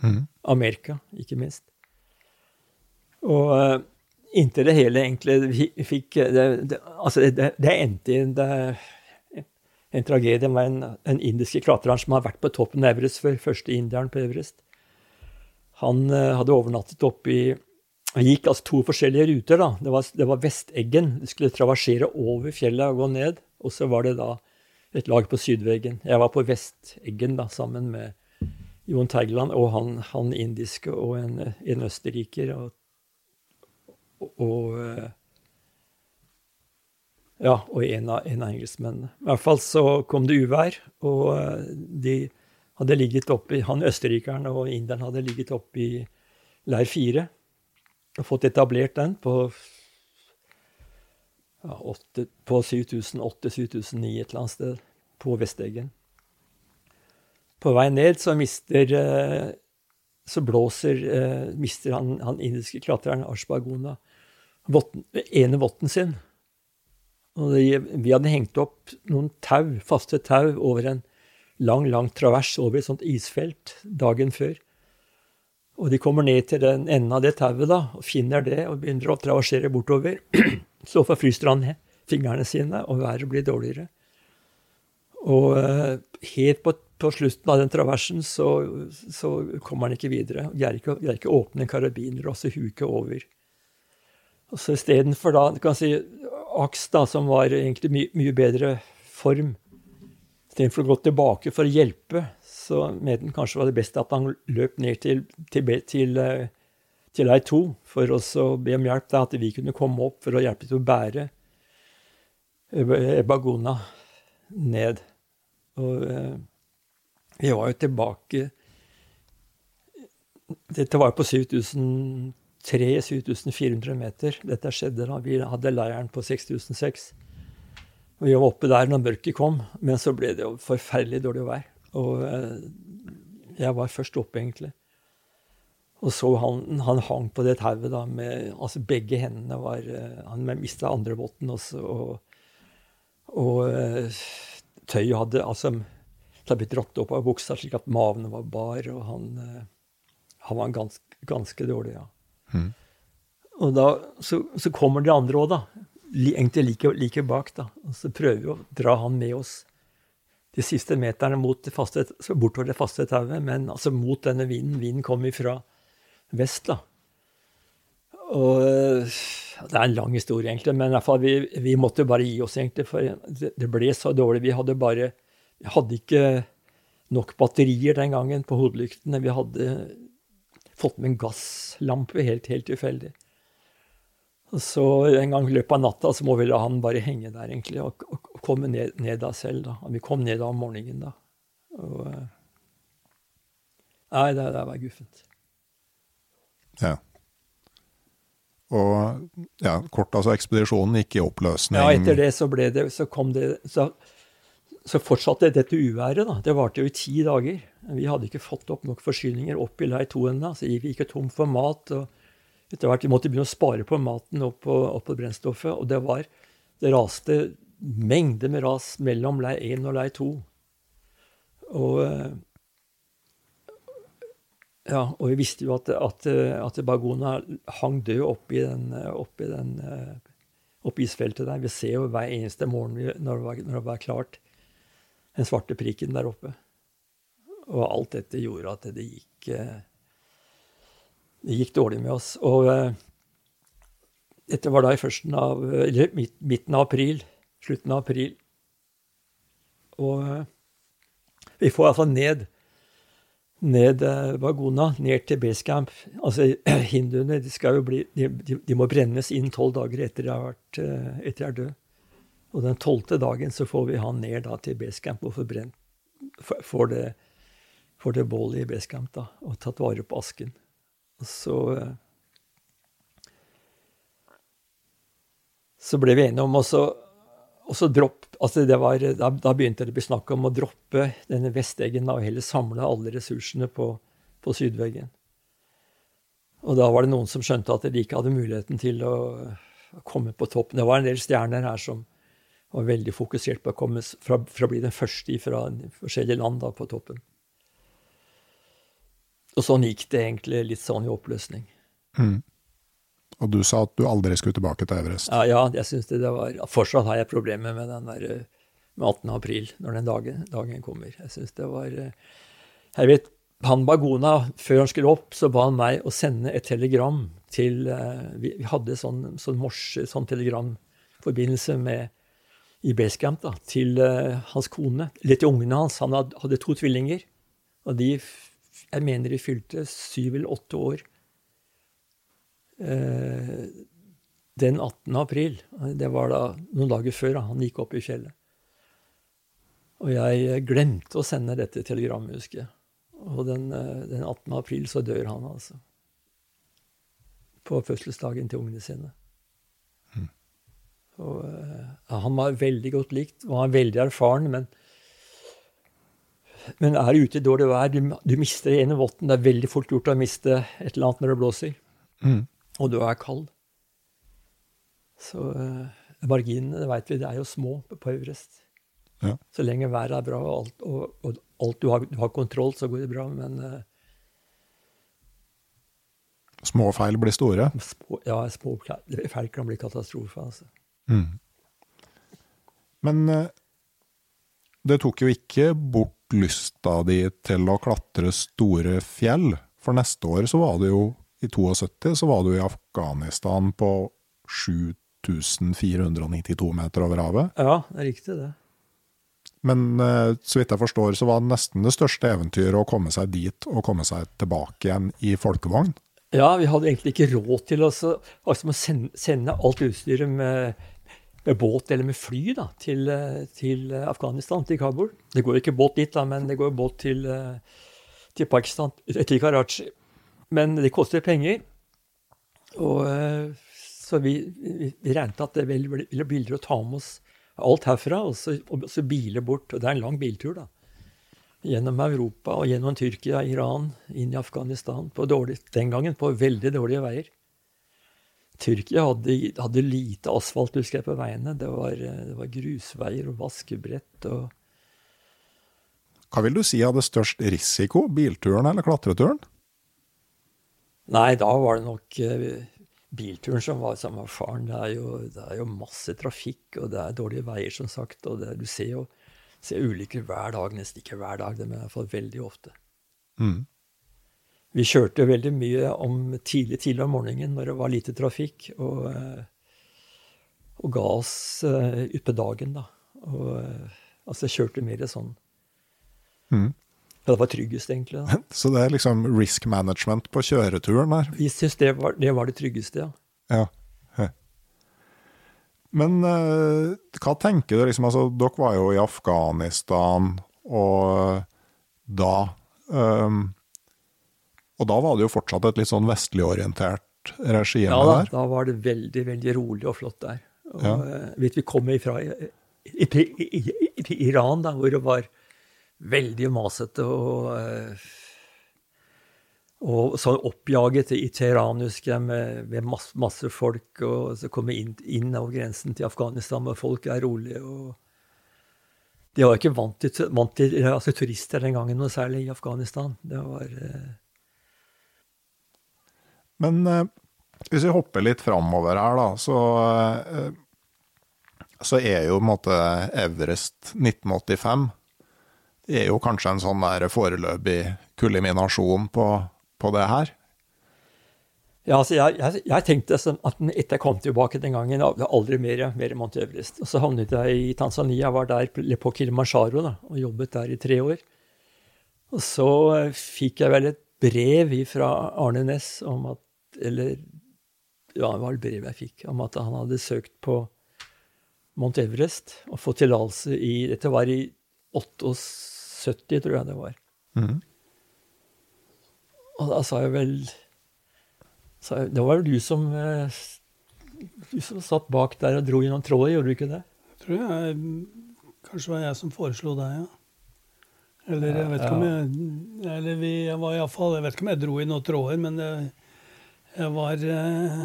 Mm. Amerika, ikke minst. Og uh, inntil det hele egentlig fikk det, det, Altså, det, det endte i en, en tragedie med en, en indiske klatreren som har vært på toppen av Everest før, første indieren på Everest. Han uh, hadde overnattet oppe i Han gikk altså to forskjellige ruter. da. Det var, det var Vesteggen. Du skulle traversere over fjellet og gå ned. Og så var det da et lag på sydveggen. Jeg var på Vesteggen da, sammen med Jon Teigeland og han, han indiske og en, en østerriker. Og, og, eh, ja, og en av, en av engelskmennene. I hvert fall så kom det uvær, og eh, de hadde ligget oppi Han østerrikeren og inderen hadde ligget oppe i leir fire fått etablert den på ja, 8, på 7008-7009 et eller annet sted på Vesteggen. På vei ned så mister eh, så blåser eh, mister han, han indiske klatreren Ashbaguna ene votten sin. Og det, vi hadde hengt opp noen tau, faste tau over en lang, lang travers over et sånt isfelt dagen før. Og de kommer ned til den enden av det tauet da, og finner det og begynner å traversere bortover. Så forfryser han fingrene sine, og været blir dårligere. Og eh, helt på, på slutten av den traversen så, så kommer han ikke videre. Greier ikke, greier ikke å åpne karabiner og så huke over. Og så istedenfor da, du kan si, aks, da, som var egentlig my, mye bedre form Istedenfor å gå tilbake for å hjelpe, så mente han kanskje var det beste at han løp ned til, til, be- til, eh, til leir to for å be om hjelp. Da, at vi kunne komme opp for å hjelpe til å bære Ebagona ned. Og eh, vi var jo tilbake Dette var jo på 7300-7400 meter. Dette skjedde da vi hadde leiren på 6006. Og vi var oppe der når mørket kom, men så ble det jo forferdelig dårlig vær. Og eh, jeg var først oppe, egentlig. Og så han, han hang på det tauet da med Altså begge hendene var eh, Han mista andre votten også, og, og eh, tøyet hadde altså det hadde blitt dratt opp av buksa slik at maven var bar, og han, han var ganske, ganske dårlig, ja. Og da, så, så kommer de andre òg, da. egentlig like, like, bak. da. Og så prøver vi å dra han med oss de siste meterne mot det faste, bortover det faste tauet, men altså mot denne vinden. Vinden kom fra vest, da. Og Det er en lang historie, egentlig, men i hvert fall, vi, vi måtte bare gi oss, egentlig, for det ble så dårlig. Vi hadde bare Vi hadde ikke nok batterier den gangen på hodelyktene. Vi hadde fått med en gasslampe helt, helt tilfeldig. Så en gang i løpet av natta så må vi la han bare henge der, egentlig, og, og, og komme ned, ned da selv. da. Og vi kom ned da om morgenen, da. Og, eh, nei, det, det var guffent. Ja. Og ja, kort, altså ekspedisjonen gikk i oppløsning. Ja, etter det så ble det Så kom det Så, så fortsatte dette uværet, da. Det varte jo i ti dager. Vi hadde ikke fått opp nok forsyninger opp i leir to ennå, så vi gikk tom for mat. og etter hvert vi måtte begynne å spare på maten og på, og på brennstoffet. Og det var Det raste mengder med ras mellom leir 1 og leir 2. Og eh, ja, og vi visste jo at, at, at Bagona hang død oppi, den, oppi, den, oppi isfeltet der. Vi ser jo hver eneste morgen når det, var, når det var klart, den svarte prikken der oppe. Og alt dette gjorde at det gikk eh, det gikk dårlig med oss. Og eh, dette var da i førsten av, eller midten av april. Slutten av april. Og eh, vi får iallfall ned ned eh, Vagona, ned til basecamp. Altså, hinduene de, skal jo bli, de, de, må brennes inn tolv dager etter de har vært etter de er død. Og den tolvte dagen så får vi han ned da, til basecamp og Får det, får det bålet i basecamp da, og tatt vare på asken. Så eh, Så ble vi enige om også, også dropp, altså var, da, da, begynte det å bli snakk om å droppe denne vesteggen og heller samle alle ressursene på, på, sydveggen. Og da var det noen som skjønte at de ikke hadde muligheten til å komme på toppen. Det var en del stjerner her som var veldig fokusert på å komme fra, fra å bli den første fra forskjellige land da, på toppen. Og sånn gikk det egentlig litt sånn i oppløsning. Mm. Og du sa at du aldri skulle tilbake til Everest? Ja, ja jeg synes det, det var, Fortsatt har jeg problemer med den der, med 18. april, når den dagen, dagen kommer. Jeg synes det var Jeg vet, han Bagona, før han skulle opp, så ba han meg å sende et telegram til Vi, vi hadde sånn, sånn morse, sånn telegramforbindelse med i Basecamp da, til uh, hans kone, eller til ungene hans. Han hadde, hadde to tvillinger. Og de jeg mener de fylte syv eller åtte år eh, den 18. april. Det var da noen dager før da, han gikk opp i fjellet. Og jeg glemte å sende dette telegrammet, husker jeg. Og den, eh, den 18. april så dør han, altså. På fødselsdagen til ungene sine. Mm. Og, ja, han var veldig godt likt, han var veldig erfaren, men men er du ute i dårlig vær, du, du mister ene votten. Det er veldig fort gjort å miste et eller annet når det blåser. Mm. Og du er kald. Så uh, marginene, det veit vi, det er jo små på Everest. Ja. Så lenge været er bra og alt, og, og alt du, har, du, har, kontroll, så går det bra. Men uh, Små feil blir store? Små, ja, små feil kan bli katastrofe. Altså. Mm. Men uh, det tok jo ikke bort lysta di til å klatre store fjell. For neste år så var du jo, i 72, så var du i Afghanistan på 7492 meter over havet. Ja, det er riktig det. Men eh, så vidt jeg forstår, så var det nesten det største eventyret å komme seg dit og komme seg tilbake igjen i folkevogn. Ja, vi hadde egentlig ikke råd til å altså, sende alt utstyret med båt eller med fly da, til, eh, til, Afghanistan, til Kabul. Det går ikke båt dit, da, men det går båt til, eh, til Pakistan, eh, til Karachi. Men det koster penger. Og, så vi, vi, regnet at det ville bli billigere å ta med oss alt herfra, og så, og så biler bort. Og det er en lang biltur, da. Gjennom Europa og gjennom Tyrkia, Iran, inn i Afghanistan. Dårlig, den gangen på veldig dårlige veier. Tyrkia hadde, hadde, lite asfalt husker jeg, på veiene. Det var, det var grusveier og vaskebrett. og... Hva vil du si hadde størst risiko, bilturen eller klatreturen? Nei, da var det nok eh, bilturen som var sammen med faren. Det er, jo, det er jo masse trafikk, og det er dårlige veier, som sagt. Og det, du ser jo ser ulykker hver dag, nesten ikke hver dag, men i hvert fall veldig ofte. Mm. Vi kjørte veldig mye om tidlig tidlig om morgenen når det var lite trafikk, og, eh, og ga oss uh, utpå dagen, da. Og, uh, altså kjørte mer sånn. Mm. Ja, det var tryggest, egentlig. da. Så det er liksom risk management på kjøreturen her. Vi syns det, var- det var det tryggeste, ja. Ja. Men uh, hva tenker du liksom, altså dere var jo i Afghanistan, og da ehm, Og da var det jo fortsatt et litt sånn vestlig orientert regime Ja da, der. da var det veldig, veldig rolig og flott der. Og, Ja. eh, vet vi kom ifra i, i, i, i, Iran, da, hvor det var veldig masete og eh, og så oppjaget i Teheran, husker jeg, med, med masse, masse folk. Og så kom vi inn, inn over grensen til Afghanistan, hvor folk er rolige. og De var ikke vant til, vant til altså, turister den gangen noe særlig i Afghanistan. Det var eh, Men eh, hvis vi hopper litt framover her, da, så, eh, så er jo på en måte Everest 1985 det er jo kanskje en sånn der foreløpig kulminasjon på, på det her. Ja, altså jeg, jeg, jeg tenkte at etter jeg kom tilbake den gangen, det var aldri mer, mer Mount Everest. Og så havnet jeg i Tanzania, var der på, på Kilimanjaro da, og jobbet der i tre år. Og så eh, fikk jeg vel et brev fra Arne Næss om at Eller ja, det var et brev jeg fikk om at han hadde søkt på Mount Everest og fått tillatelse i Dette var i 78, tror jeg det var. Mm. Og da sa jeg vel sa jeg, Det var jo du som eh, Du som satt bak der og dro gjennom noen tråder, gjorde du ikke det? Tror jeg Kanskje var jeg som foreslo deg, ja. Eller jeg vet ikke om jeg Eller vi, jeg var iallfall Jeg vet ikke om jeg dro i noen tråder, men jeg, jeg var eh,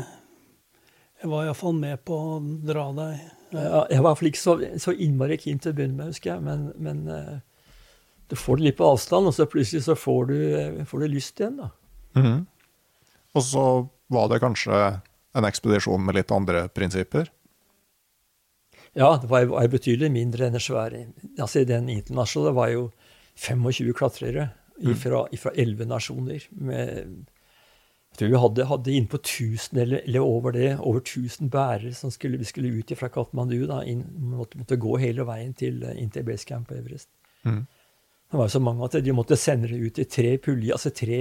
Jeg var iallfall med på å dra deg. Ja, jeg var i hvert fall ikke så, så innmari keen til å begynne med, husker jeg. Men, men eh, du får det litt på avstand, og så plutselig så får du, eh, får du lyst igjen, da. Mhm. Og så var det kanskje en ekspedisjon med litt andre prinsipper. Ja, det var, var betydelig mindre enn det svære. Altså, den internasjonale var jo 25 klatrere fra 11 nasjoner. Med, jeg tror vi hadde, hadde innpå 1000 eller, eller over det, over 1000 bærere som skulle, vi skulle ut fra Katmandu. Da, inn, måtte, måtte gå hele veien til, inn til basecamp på Everest. Mm. Det var så mange at de måtte sende det ut i tre puljer, altså tre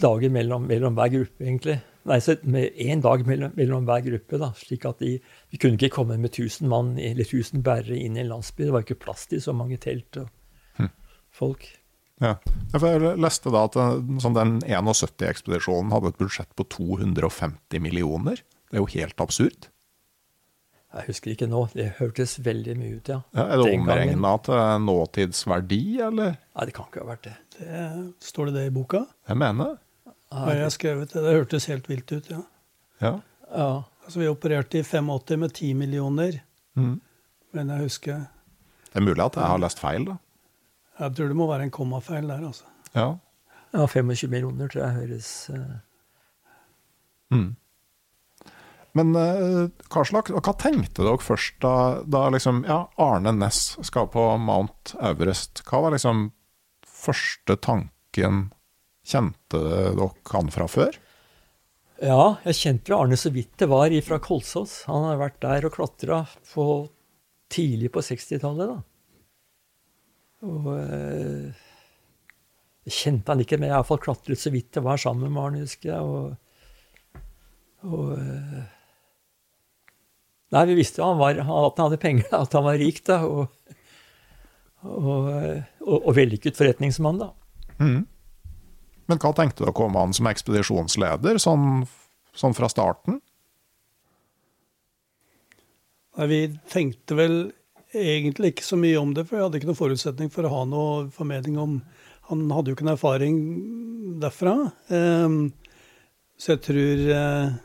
dager mellom, mellom hver gruppe, egentlig. Nei, så med én dag mellom, mellom hver gruppe, da, slik at de, vi kunne ikke komme med 1000 mann eller 1000 bærere inn i en landsby. Det var ikke plass til så mange telt og folk. Ja. Jeg leste da at den- sånn den 71-ekspedisjonen hadde et budsjett på 250 millioner. Det er jo helt absurd. Jeg husker ikke nå. Det hørtes veldig mye ut, ja. Ja, er det omregna til nåtidsverdi, eller? Nei, det kan ikke ha vært det. Det, står det det i boka? Jeg mener det. jeg har skrevet det? Det hørtes helt vilt ut, ja. ja. Ja. Altså, vi opererte i 85 med 10 millioner, mm. men jeg husker Det er mulig at jeg har lest feil, da. Jeg tror det må være en kommafeil der, altså. Ja. ja, 25 millioner tror jeg høres uh... Mm. Men uh, hva, slags, hva tenkte dere først da, da liksom, ja, Arne Næss skal på Mount Everest? Hva var liksom første tanken? Kjente dere han fra før? Ja, jeg kjente jo Arne så vidt det var fra Kolsås. Han har vært der og klatra tidlig på 60-tallet, da. Og eh, jeg kjente han ikke, men jeg har iallfall klatret så vidt det var sammen med han, husker jeg. Og, og eh, Nei, vi visste jo han var, at han hadde penger, at han var rik, da. Og, og, eh, og, og vellykket forretningsmann, da. Mm. Men hva tenkte dere om han som ekspedisjonsleder, sånn, sånn fra starten? Nei, vi tenkte vel egentlig ikke så mye om det, for jeg hadde ikke noen forutsetning for å ha noe formening om Han hadde jo ikke noen erfaring derfra. Ehm, så jeg tror eh,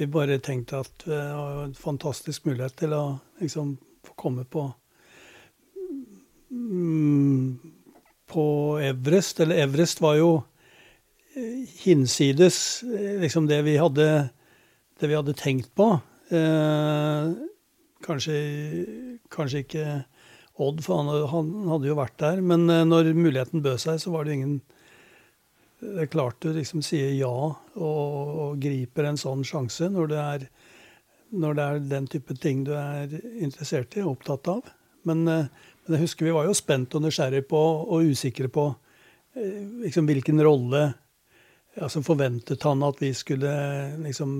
vi bare tenkte at det var en fantastisk mulighet til å liksom få komme på mm, på Everest. Eller Everest var jo hinsides liksom det vi hadde, det vi hadde tenkt på. Eh, kanskje, kanskje ikke Odd, for han, han, hadde jo vært der. Men når muligheten bød seg, så var det ingen Det er klart du liksom sier ja og, og griper en sånn sjanse når det, er, når det er den type ting du er interessert i og opptatt av. Men, men jeg husker vi var jo spent og nysgjerrige på og usikre på liksom, hvilken rolle altså Forventet han at vi skulle liksom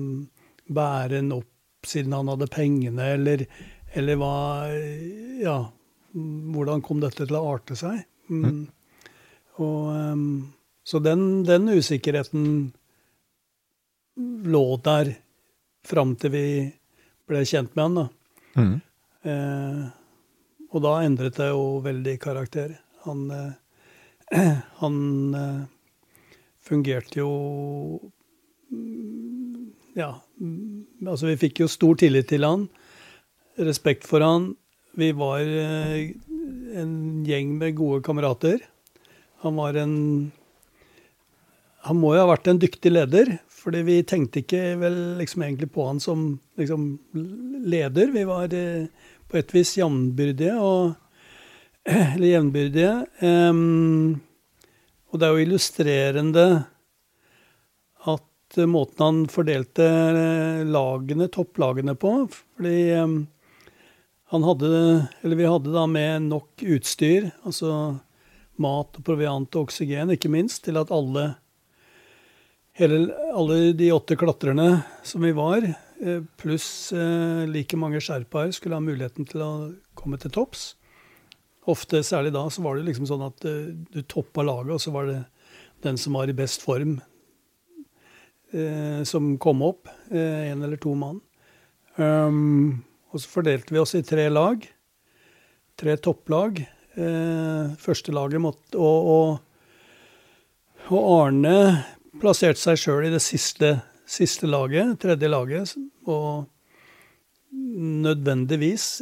bære den opp siden han hadde pengene, eller, eller hva Ja, hvordan kom dette til å arte seg? Mm. mm. Og, um, så den, den, usikkerheten lå der fram til vi ble kjent med han, da. Mm. Eh, og da endret det jo veldig karakter. Han, eh, han eh, fungerte jo Ja, altså vi fikk jo stor tillit til han. Respekt for han. Vi var eh, en gjeng med gode kamerater. Han var en Han må jo ha vært en dyktig leder, fordi vi tenkte ikke vel liksom egentlig på han som liksom leder. Vi var eh, på et vis jevnbyrdige og Eller jevnbyrdige. Um, og det er jo illustrerende at måten han fordelte lagene, topplagene på Fordi um, han hadde, eller vi hadde da med nok utstyr, altså mat og proviant og oksygen, ikke minst, til at alle, hele, alle de åtte klatrerne som vi var, eh, pluss eh, like mange sherpaer, skulle ha muligheten til å komme til topps. Ofte, særlig da, så var det liksom sånn at du toppa laget, og så var det den som var i best form, som kom opp. Én en eller to mann. Um, og så fordelte vi oss i tre lag. Tre topplag. første laget måtte og, og, og, Arne plasserte seg sjøl i det siste, siste laget, tredje laget, og nødvendigvis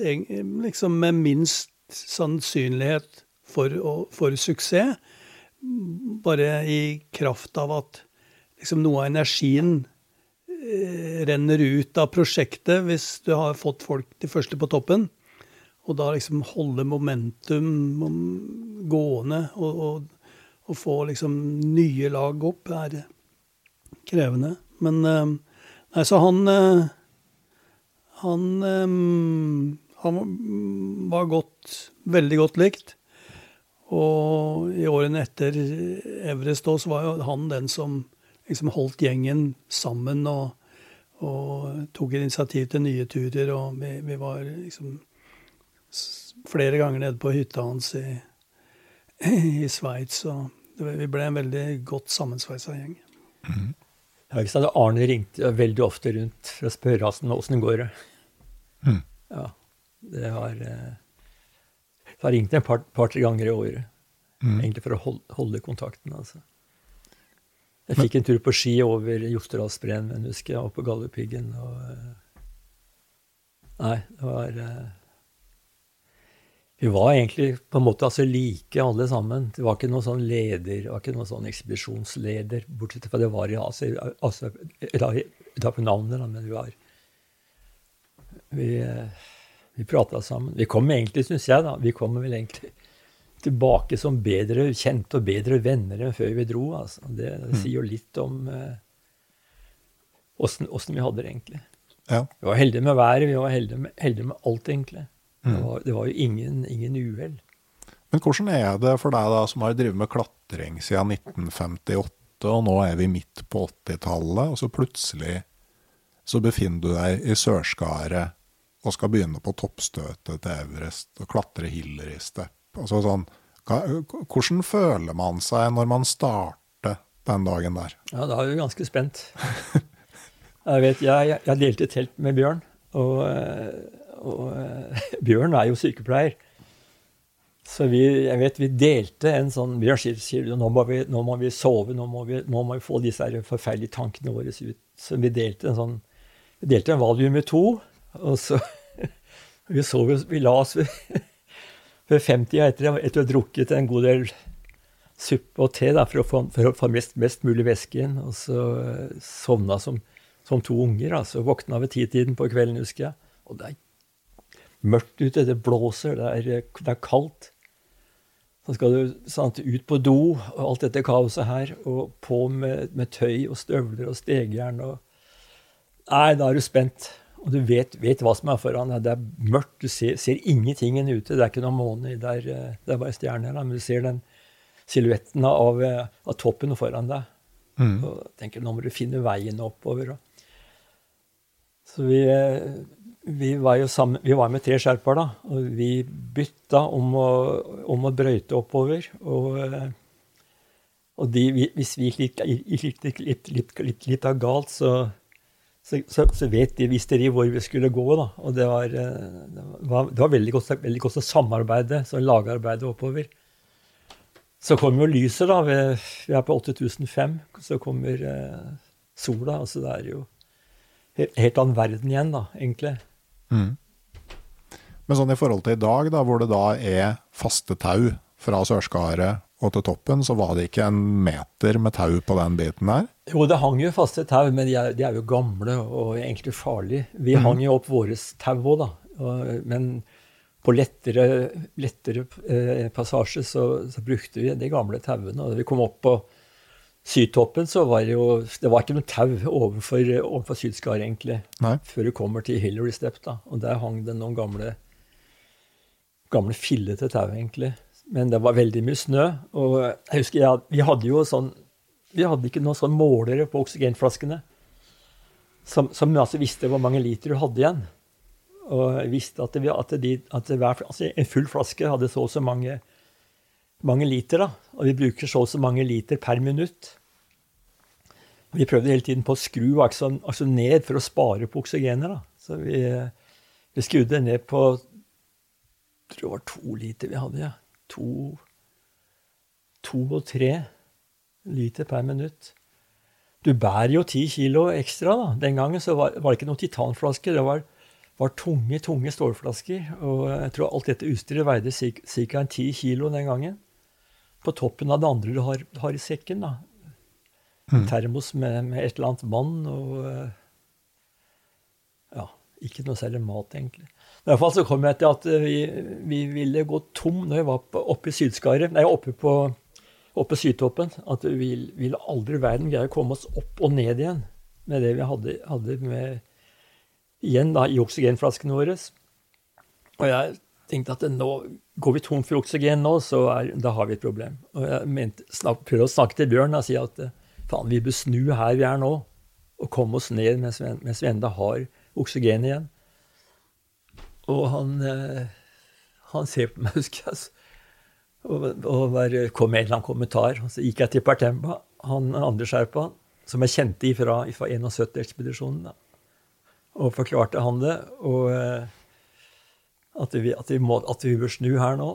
liksom med minst sannsynlighet for, for suksess. Bare i kraft av at liksom noe av energien eh, renner ut av prosjektet hvis du har fått folk de første på toppen. Og da liksom holde momentum gående og, og, og få liksom nye lag opp er krevende. Men eh, nei, så han eh, Han han var godt, veldig godt likt. Og i årene etter Everest så var jo han den som liksom holdt gjengen sammen og, og tok initiativ til nye turer. Og vi, vi, var liksom flere ganger nede på hytta hans i, i Sveits. Og vi ble en veldig godt sammensveisa gjeng. Mm. Ja, Arne ringte veldig ofte rundt for å spørre åssen det går. Mm. Ja. Det har, jeg det har ringt en par-tre par, ganger i året. Mm. Egentlig for å holde, holde kontakten. altså. Jeg fikk en tur på ski over Jostedalsbreen, husker jeg, oppe på Galdhøpiggen. Og, nei, det var eh, Vi var egentlig på en måte altså like alle sammen. Det var ikke noen sånn leder, det var ikke noen sånn ekspedisjonsleder, bortsett fra det var i altså, altså, da på navnet, da, men vi var vi, vi prata sammen. Vi kom egentlig, syns jeg, da, vi kommer vel egentlig tilbake som bedre kjente og bedre venner enn før vi dro. Altså. Det, det, mm. sier jo litt om åssen uh, vi hadde det, egentlig. Ja. Vi var heldige med været, vi var heldige med, heldige med alt, egentlig. Mm. Det, var, det, var, jo ingen, ingen uhell. Men hvordan er det for deg da, som har drevet med klatring siden 1958, og nå er vi midt på 80-tallet, og så plutselig så befinner du deg i Sørskaret og skal begynne på toppstøtet til Everest og klatre Hillary Step. Altså sånn, hvordan føler man seg når man starter den dagen der? Ja, Da er du ganske spent. Jeg vet, jeg, jeg delte telt med Bjørn, og, og Bjørn er jo sykepleier. Så vi, jeg vet, vi delte en sånn Bjørn sier, sier nå, må vi, nå må vi sove, nå må vi, nå må vi få disse forferdelige tankene våre ut. Så vi delte en sånn vi delte en valium med to, og så Vi, sov, vi la oss ved 50 etter, etter å ha drukket en god del suppe og te da, for å få, for å få mest, mest, mulig væske inn. Og så uh, sovna som, som, to unger. altså Våkna ved titiden på kvelden, husker jeg. Og det er mørkt ute, det blåser, det er, det er kaldt. Så skal du sant, ut på do og alt dette kaoset her, og på med, med tøy og støvler og stegjern. og Nei, da er du spent. Og du vet, vet hva som er foran deg. Det er mørkt, du ser, ser ingenting ute. Det er ikke noen måne, det er, eh, det er bare stjerner. Men du ser den silhuetten av, eh, av toppen foran deg. Mm. Og tenker nå må du finne veien oppover. Så vi, eh, vi var jo sammen, vi var med tre sherpaer, da. Og vi bytta om å, om å brøyte oppover. Og, og de, hvis vi gikk litt, litt, litt, litt, av galt, så, så, så, så vet de, visste de hvor vi skulle gå. da. Og det var, det var, det var veldig, godt, veldig godt å samarbeide, så lagarbeide oppover. Så kommer jo lyset, da. Vi, vi er på 8005. Så kommer eh, sola. altså Det er jo helt, helt annen verden igjen, da, egentlig. Mm. Men sånn i forhold til i dag, da, hvor det da er faste tau fra Sørskaret og til toppen, så var det ikke en meter med tau på den biten der? Jo, det hang jo faste tau, men de er, de er jo gamle og egentlig farlige. Vi mm. hang jo opp våre tau òg, da. Men på lettere, lettere eh, passasje så, så, brukte vi de gamle tauene. Og da vi kom opp på Sydtoppen, så var det jo Det var ikke noe tau overfor, overfor Sydskar, egentlig. Nei. Før du kommer til Hillary Step, da. Og der hang det noen gamle, gamle fillete tau, egentlig. Men det var veldig mye snø. Og jeg husker ja, vi hadde jo sånn Vi hadde ikke noen sånn målere på oksygenflaskene som, som altså visste hvor mange liter du hadde igjen. Og visste at, det, at, de, at hver, altså en full flaske hadde så og så mange, mange liter. da, Og vi bruker så og så mange liter per minutt. Vi prøvde hele tiden på å skru altså, altså ned for å spare på oksygenet. da. Så vi, vi skrudde ned på jeg tror det var to liter vi hadde. ja. To, to og tre liter per minutt. Du bærer jo ti kilo ekstra. da. Den gangen så var, var det ikke noen titanflasker. Det var var tunge, tunge stålflasker. Og jeg tror alt dette utstyret veide ca. ti kilo den gangen. På toppen av det andre du har, har i sekken. da. Mm. Termos med, med, et eller annet vann og eh, Ja, ikke noe særlig mat, egentlig. I hvert fall så kom jeg til at vi, vi ville gå tom når vi var oppe i Sydskaret, nei, oppe på oppe Sydtoppen, at vi ville aldri i verden greie å komme oss opp og ned igjen med det vi hadde, hadde med igjen da, i oksygenflaskene våre. Og jeg tenkte at nå går vi tom for oksygen nå, så er, da har vi et problem. Og jeg mente, snak, prøvde å snakke til Bjørn og si at faen, vi bør snu her vi er nå, og komme oss ned mens mens vi enda har oksygen igjen. Og han, eh, han ser på meg, husker jeg, og, og kom med en eller annen kommentar. Og så gikk jeg til Partemba, han andre skjerpa, som jeg kjente fra, ifra 71-ekspedisjonen og forklarte han det. Og eh, at vi, at, vi må, at vi bør snu her nå.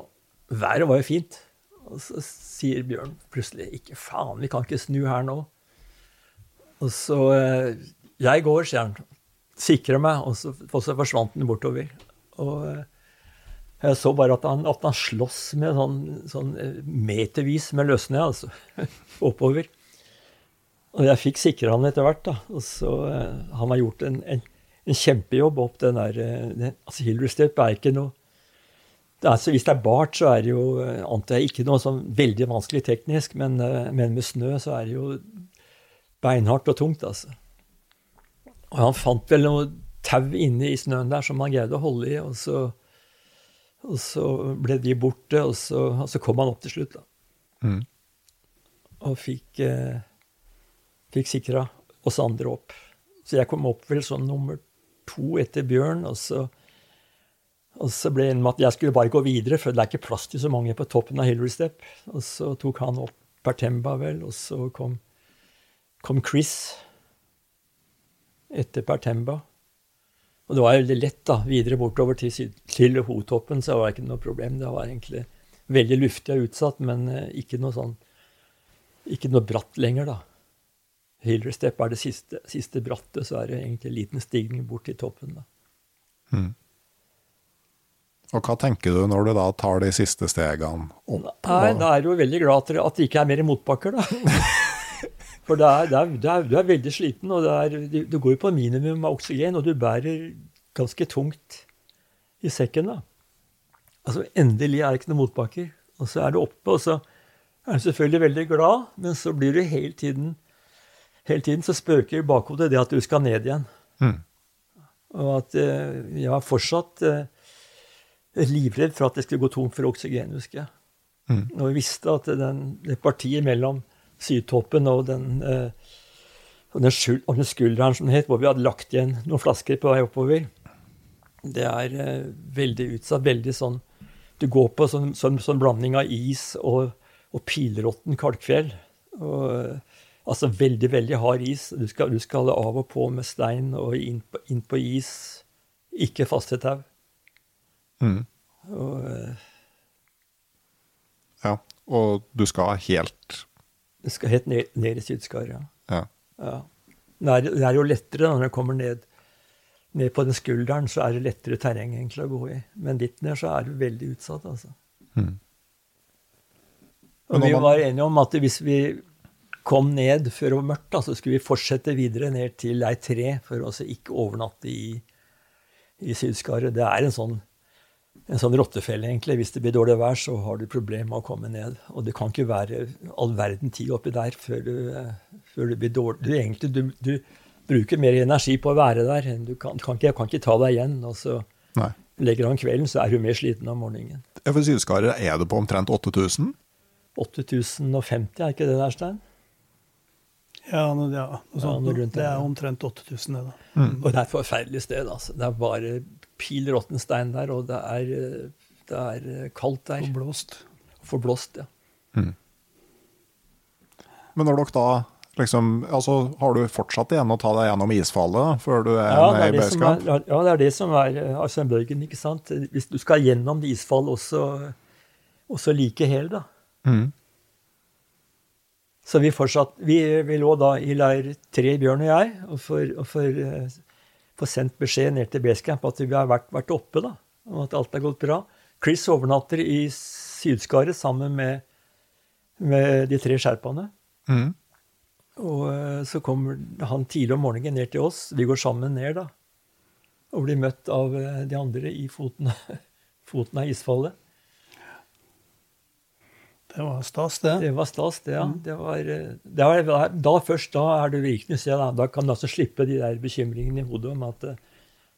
Været var jo fint. Og så sier Bjørn plutselig ikke faen, vi kan ikke snu her nå. Og så eh, Jeg går, sier han. Sikrer meg. Og så, og så forsvant han bortover. Og eh, jeg så bare at han, at han sloss med sånn, sånn metervis med løssnø altså, oppover. Og jeg fikk sikra han etter hvert. da, og så Han har gjort en, en en kjempejobb opp den der eh, den, altså Hillary er ikke noe det er, Hvis det er bart, så er det jo eh, antar jeg, ikke noe sånn veldig vanskelig teknisk, men, eh, men, med snø så er det jo beinhardt og tungt, altså. Og han fant vel noe tau inne i snøen der som han greide å holde i, og så, og så ble de borte, og så, og så, kom han opp til slutt, da. Mm. Og fikk, eh, fikk sikra oss andre opp. Så jeg kom opp vel som nummer to etter Bjørn. Og så, og så ble det med at jeg skulle bare gå videre, for det er ikke plass til så mange på toppen av Hillary Step. Og så tok han opp Pertemba, vel, og så kom, kom Chris etter Pertemba. Og det var veldig lett, da. Videre bortover til, til Hotoppen, så var ikke noe problem. Det var egentlig veldig luftig og utsatt, men eh, ikke noe sånn Ikke noe bratt lenger, da. Hiller Step er det siste, siste brattet, så er det egentlig en liten stigning bort til toppen. da. Mm. Og hva tenker du når du da tar de siste stegene opp? Nei, Da er du jo veldig glad at det ikke er mer motbakker, da. For det er, det er, det er, du er veldig sliten, og det du, du går jo på minimum av oksygen, og du bærer ganske tungt i sekken. da. Altså, Endelig er det ikke noen motbakker. Og så er du oppe, og så er du selvfølgelig veldig glad, men så blir du hele tiden hele tiden så spøker i bakhodet det at du skal ned igjen. Mm. Og at eh, jeg var fortsatt eh, livredd for at det skulle gå tomt for oksygen, husker jeg. Mm. Og jeg visste at den, det partiet mellom sydtoppen og den, eh, og den, skul, og den skulderen som det het, hvor vi hadde lagt igjen noen flasker på vei oppover, det er eh, veldig utsatt. Veldig sånn Du går på sånn, sånn, sånn blanding av is og, og pilråtten kalkfjell. Og, eh, altså veldig, veldig hard is. Du skal, du skal av og på med stein og inn på, inn på is. Ikke faste tau. Mm. Og Ja. Og du skal helt det skal helt ned, ned i Sydskar, ja. Ja. ja. Det, er, det er jo lettere da, når det kommer ned, ned på den skulderen, så er det lettere terreng egentlig å gå i. Men litt ned så er du veldig utsatt, altså. Mm. Og vi man- var enige om at hvis vi kom ned før det var mørkt, da, så skulle vi fortsette videre ned til ei tre for å altså ikke overnatte i, i Sydskaret. Det er en sånn, en sånn rottefelle, egentlig. Hvis det blir dårlig vær, så har du problemer med å komme ned. Og det kan ikke være all verden tid oppi der før du, eh, før du blir dårlig. Du, egentlig, du, du bruker mer energi på å være der. enn Du kan, kan, ikke, kan ikke ta deg igjen. Og så Nei. legger du om kvelden, så er du mer sliten om morgenen. For Sydskaret er det på omtrent 8000? 8050, er ikke det der, Stein? Ja, men ja, noe sånt. noe rundt det det, er omtrent 8000, det, da. Og det er et forferdelig sted. altså. Det er bare pil råtten stein der, og det er, det er kaldt der. Forblåst. Forblåst, ja. Men når dere da liksom Altså, har du fortsatt igjen å ta deg gjennom isfallet før du er Ja, er i er, basecamp? ja, det er det som er eh, Arsène Bøygen, ikke sant? Hvis du skal gjennom det isfall også, også like hel, da. Mm. Så vi fortsatt Vi, vi lå da i leir tre, Bjørn og jeg, og for, og får, eh, får sendt beskjed ned til basecamp at vi har vært, vært oppe, da. Og at alt har gått bra. Chris overnatter i Sydskaret sammen med, med de tre sherpaene. Mm. Og eh, så kommer han tidlig om morgenen ned til oss. Vi går sammen ned, da. Og blir møtt av eh, de andre i foten, foten av isfallet. Det var stas, det. Det var stas, det, ja. Det var, eh, det var, da først da er det virkelig se, da. da kan du altså slippe de der bekymringene i hodet om at eh,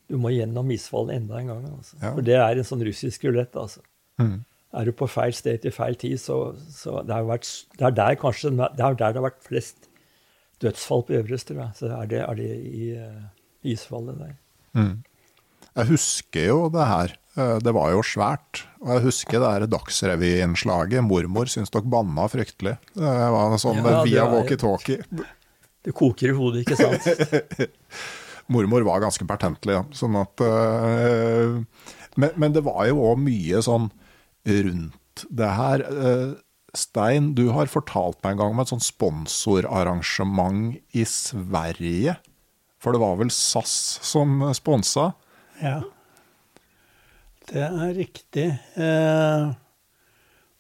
du må gjennom isfallet enda en gang. Altså. Ja. For det er en sånn russisk rulett. Altså. Mm. Er du på feil sted til feil tid, så, så det, har vært, det er der kanskje det er der det har vært flest dødsfall på Øverest, tror jeg. Så er det, er det i uh, isfallet der. Mm. Jeg husker jo det her. Eh, Det var jo svært. Og jeg husker det her Dagsrevy-innslaget. Mormor syns dere banna fryktelig. Det var sånn Ja, via walkietalkie. Det koker i hodet, ikke sant? Mormor var ganske pertentlig, ja. Sånn at eh, men, men det var jo òg mye sånn rundt det her. Eh, Stein, du har fortalt meg en gang om et sånn sponsorarrangement i Sverige. For det var vel SAS som sponsa? Ja. Det er riktig. Eh,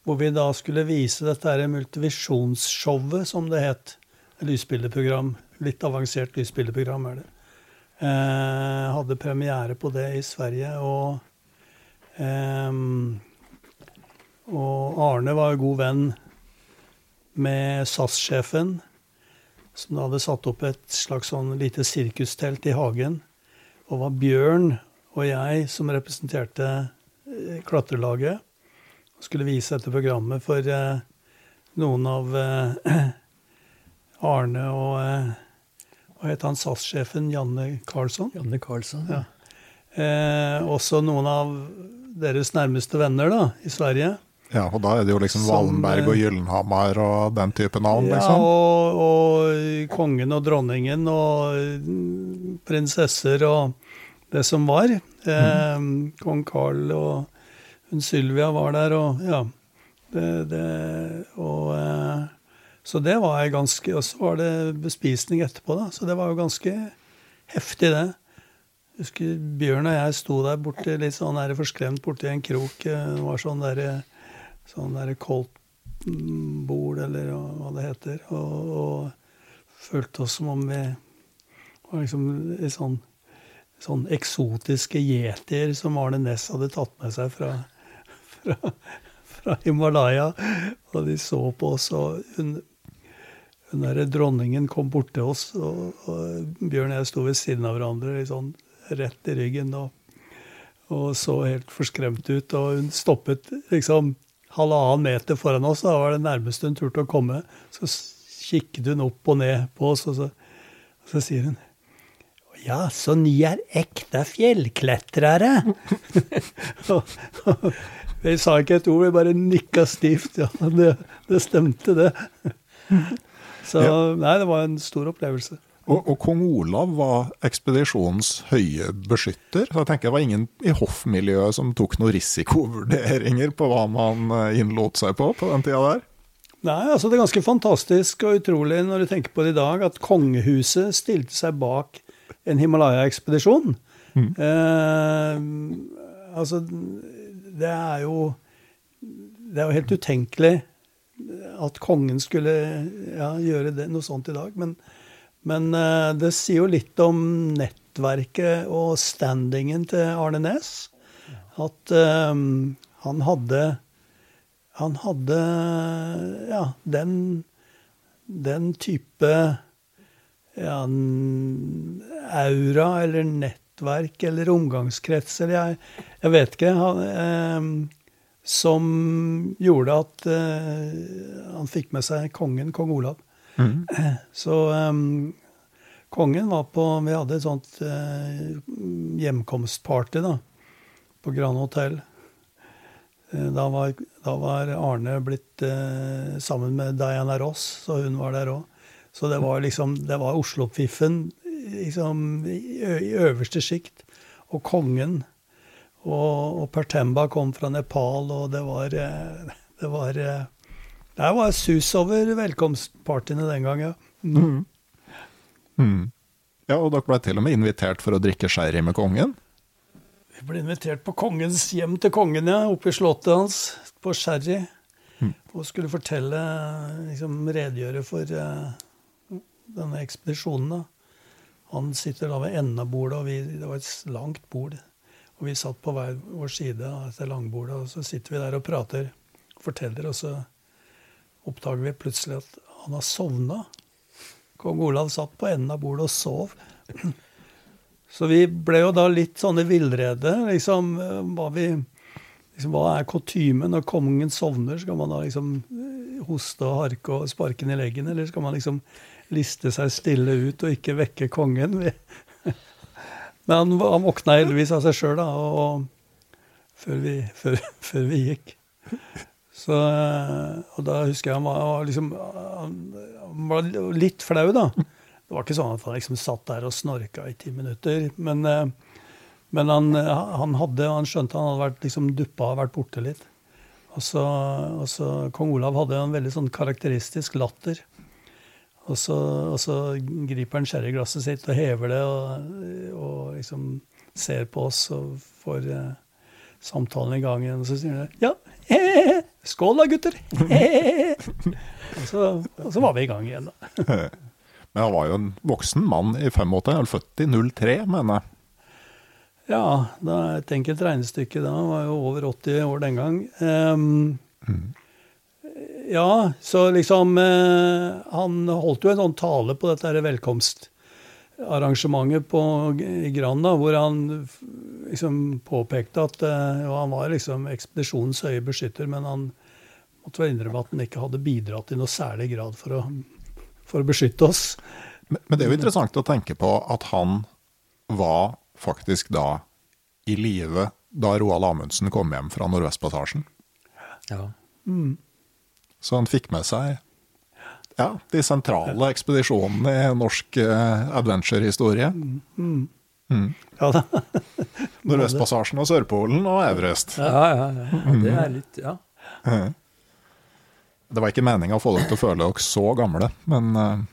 hvor vi da skulle vise dette her multivisjonsshowet, som det het. Lysbildeprogram. Litt avansert lysbildeprogram er det. Eh, hadde premiere på det i Sverige, og eh, Og Arne var god venn med SAS-sjefen, som da hadde satt opp et slags sånn lite sirkustelt i hagen. Og var Bjørn og jeg som representerte eh, klatrelaget. Skulle vise dette programmet for eh, noen av eh, Arne og Hva het han SAS-sjefen? Janne Karlsson? Janne Karlsson. Ja. Eh, også noen av deres nærmeste venner da, i Sverige. Ja, og da er det jo liksom Som, Wallenberg og Gyllenhammer og den type navn, Ja, liksom. og, og kongen og dronningen og mm, prinsesser og det som var. Eh, Kong Carl og hun Sylvia var der, og ja. Det, det, og, eh, så det var jeg ganske Og så var det bespisning etterpå, da. Så det var jo ganske heftig, det. Jeg husker Bjørn og jeg sto der borte litt sånn der forskremt borti en krok. eh, Det var sånn derre sånn der Colt-bord, eller hva det heter. Og, og følte oss som om vi var liksom i sånn, sånn eksotiske yetier som Arne Næss hadde tatt med seg fra, fra, fra Himalaya. Og de så på oss, og hun, hun der dronningen kom bort til oss, og, og Bjørn og jeg sto ved siden av hverandre sånn rett i ryggen og, og så helt forskremt ut. Og hun stoppet liksom halvannen meter foran oss, da var det nærmeste hun turte å komme. Så kikket hun opp og ned på oss, og så, og så sier hun ja, så ni er ekte og vi sa ikke et ord, vi bare nikka stivt. Ja, det, det stemte, det. Så nei, det var en stor opplevelse. Og, og kong Olav var ekspedisjonens høye beskytter. Så jeg tenker det var ingen i hoffmiljøet som tok noen risikovurderinger på hva man eh, innlot seg på på den tida der. Nei, altså Det er ganske fantastisk og utrolig når du tenker på det i dag, at kongehuset stilte seg bak en Himalaya-ekspedisjon. Eh, altså, det er jo Det er jo helt utenkelig at kongen skulle ja, gjøre det, noe sånt i dag. Men, men eh, det sier jo litt om nettverket og standingen til Arne Næss. At eh, han hadde han hadde ja, den, den type ja, aura eller nettverk eller omgangskrets eller jeg, jeg vet ikke. Han, eh, som gjorde at eh, han fikk med seg kongen, kong Olav. Så eh, kongen var på Vi hadde et sånt eh, hjemkomstparty da, på Grand Hotell. Eh, Da var, da var Arne blitt eh, sammen med Diana Ross, så hun var der òg. Så det var liksom, det var Oslo-piffen liksom, i, øverste sjikt. Og kongen. Og, og Pertemba kom fra Nepal, og det var eh, Det var, eh, det var sus over velkomstpartyene den gang, ja. Mm. Ja, og dere ble til og med invitert for å drikke sherry med kongen. Vi ble invitert på kongens hjem til kongen, ja, oppe i slottet hans, på Sherry. Og skulle fortelle, liksom redegjøre for eh, denne ekspedisjonen. da. Han sitter da ved enden av bordet, og vi, det var et langt bord. Og vi satt på hver vår side av dette langbordet, og så sitter vi der og prater. Forteller, og så oppdager vi plutselig at han har sovna. Kong Olav satt på enden av bordet og sov. Så vi ble jo da litt sånne villrede. Liksom, eh, hva, liksom, hva er kutymen når kongen sovner? Skal man da liksom eh, hoste og harke og sparke den i leggen, eller skal man liksom liste seg stille ut og ikke vekke kongen? Men han, han våkna heldigvis av seg sjøl, da, og, før, vi, før, før vi gikk. Så, eh, og da husker jeg han var, liksom han var litt flau, da. Det var ikke sånn at han liksom satt der og snorka i ti minutter. Men, eh, men han, eh, han, hadde, han skjønte han hadde vært liksom duppa og vært borte litt. Og så, og så Kong Olav hadde en veldig sånn karakteristisk latter. Og så, og så griper han sherryglasset sitt og hever det og, og liksom ser på oss og får eh, samtalen i gang igjen. Og så sier han ja, hehehe, skål da, gutter. Hehehe. Og, så, og så var vi i gang igjen, da. Men han var jo en voksen mann i 85, han er født i 03, mener jeg. Ja, det er et enkelt regnestykke da. Han var jo over 80 år den gang. Ehm, Ja, så liksom eh, Han holdt jo en sånn tale på dette velkomstarrangementet på, i Gran, hvor han liksom påpekte at eh, han var liksom ekspedisjonens høye beskytter, men han måtte vel innrømme at han ikke hadde bidratt i noe særlig grad for å, for å beskytte oss. Men, men det er jo interessant å tenke på at han var faktisk da i live da Roald Amundsen kom hjem fra Nordvestpassasjen. Ja. Så han fikk med seg ja, de sentrale ekspedisjonene i norsk uh, adventure-historie. Ja, da. Nordvestpassasjen og Sørpolen og Everest. Ja, ja, ja. Det er litt Ja. Det var ikke meninga å få dere til å føle dere så gamle, men uh...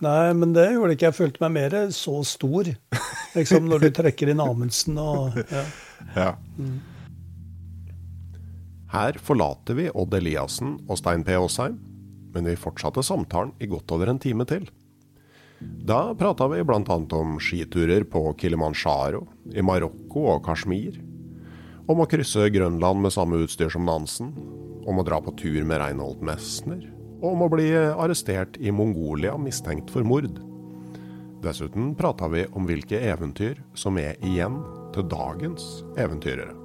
Nei, men det gjorde det ikke. Jeg følte meg mer så stor. Liksom når du trekker inn Amundsen og ja. Ja. Her forlater vi Odd Eliassen og Stein P. Aasheim, men vi fortsatte samtalen i godt over en time til. Da prata vi bl.a. om skiturer på Kilimanjaro, i Marokko og Kashmir. Om å krysse Grønland med samme utstyr som Nansen. Om å dra på tur med Reinhold Messner. Og om å bli arrestert i Mongolia mistenkt for mord. Dessuten prata vi om hvilke eventyr som er igjen til dagens eventyrere.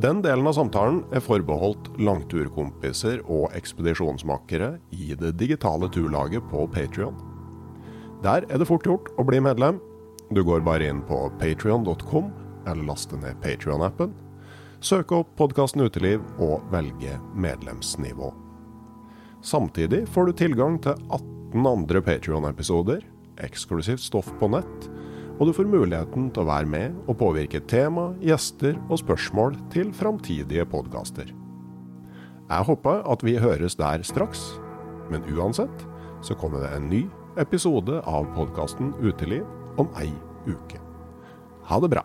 Den delen av samtalen er forbeholdt langturkompiser og ekspedisjonsmakere i det digitale turlaget på Patrion. Der er det fort gjort å bli medlem. Du går bare inn på patrion.com, eller laster ned Patrion-appen. Søke opp podkasten Uteliv og velge medlemsnivå. Samtidig får du tilgang til 18 andre Patrion-episoder, eksklusivt stoff på nett, og du får muligheten til å være med og påvirke tema, gjester og spørsmål til framtidige podkaster. Jeg håper at vi høres der straks, men uansett så kommer det en ny episode av podkasten Uteliv om ei uke. Ha det bra.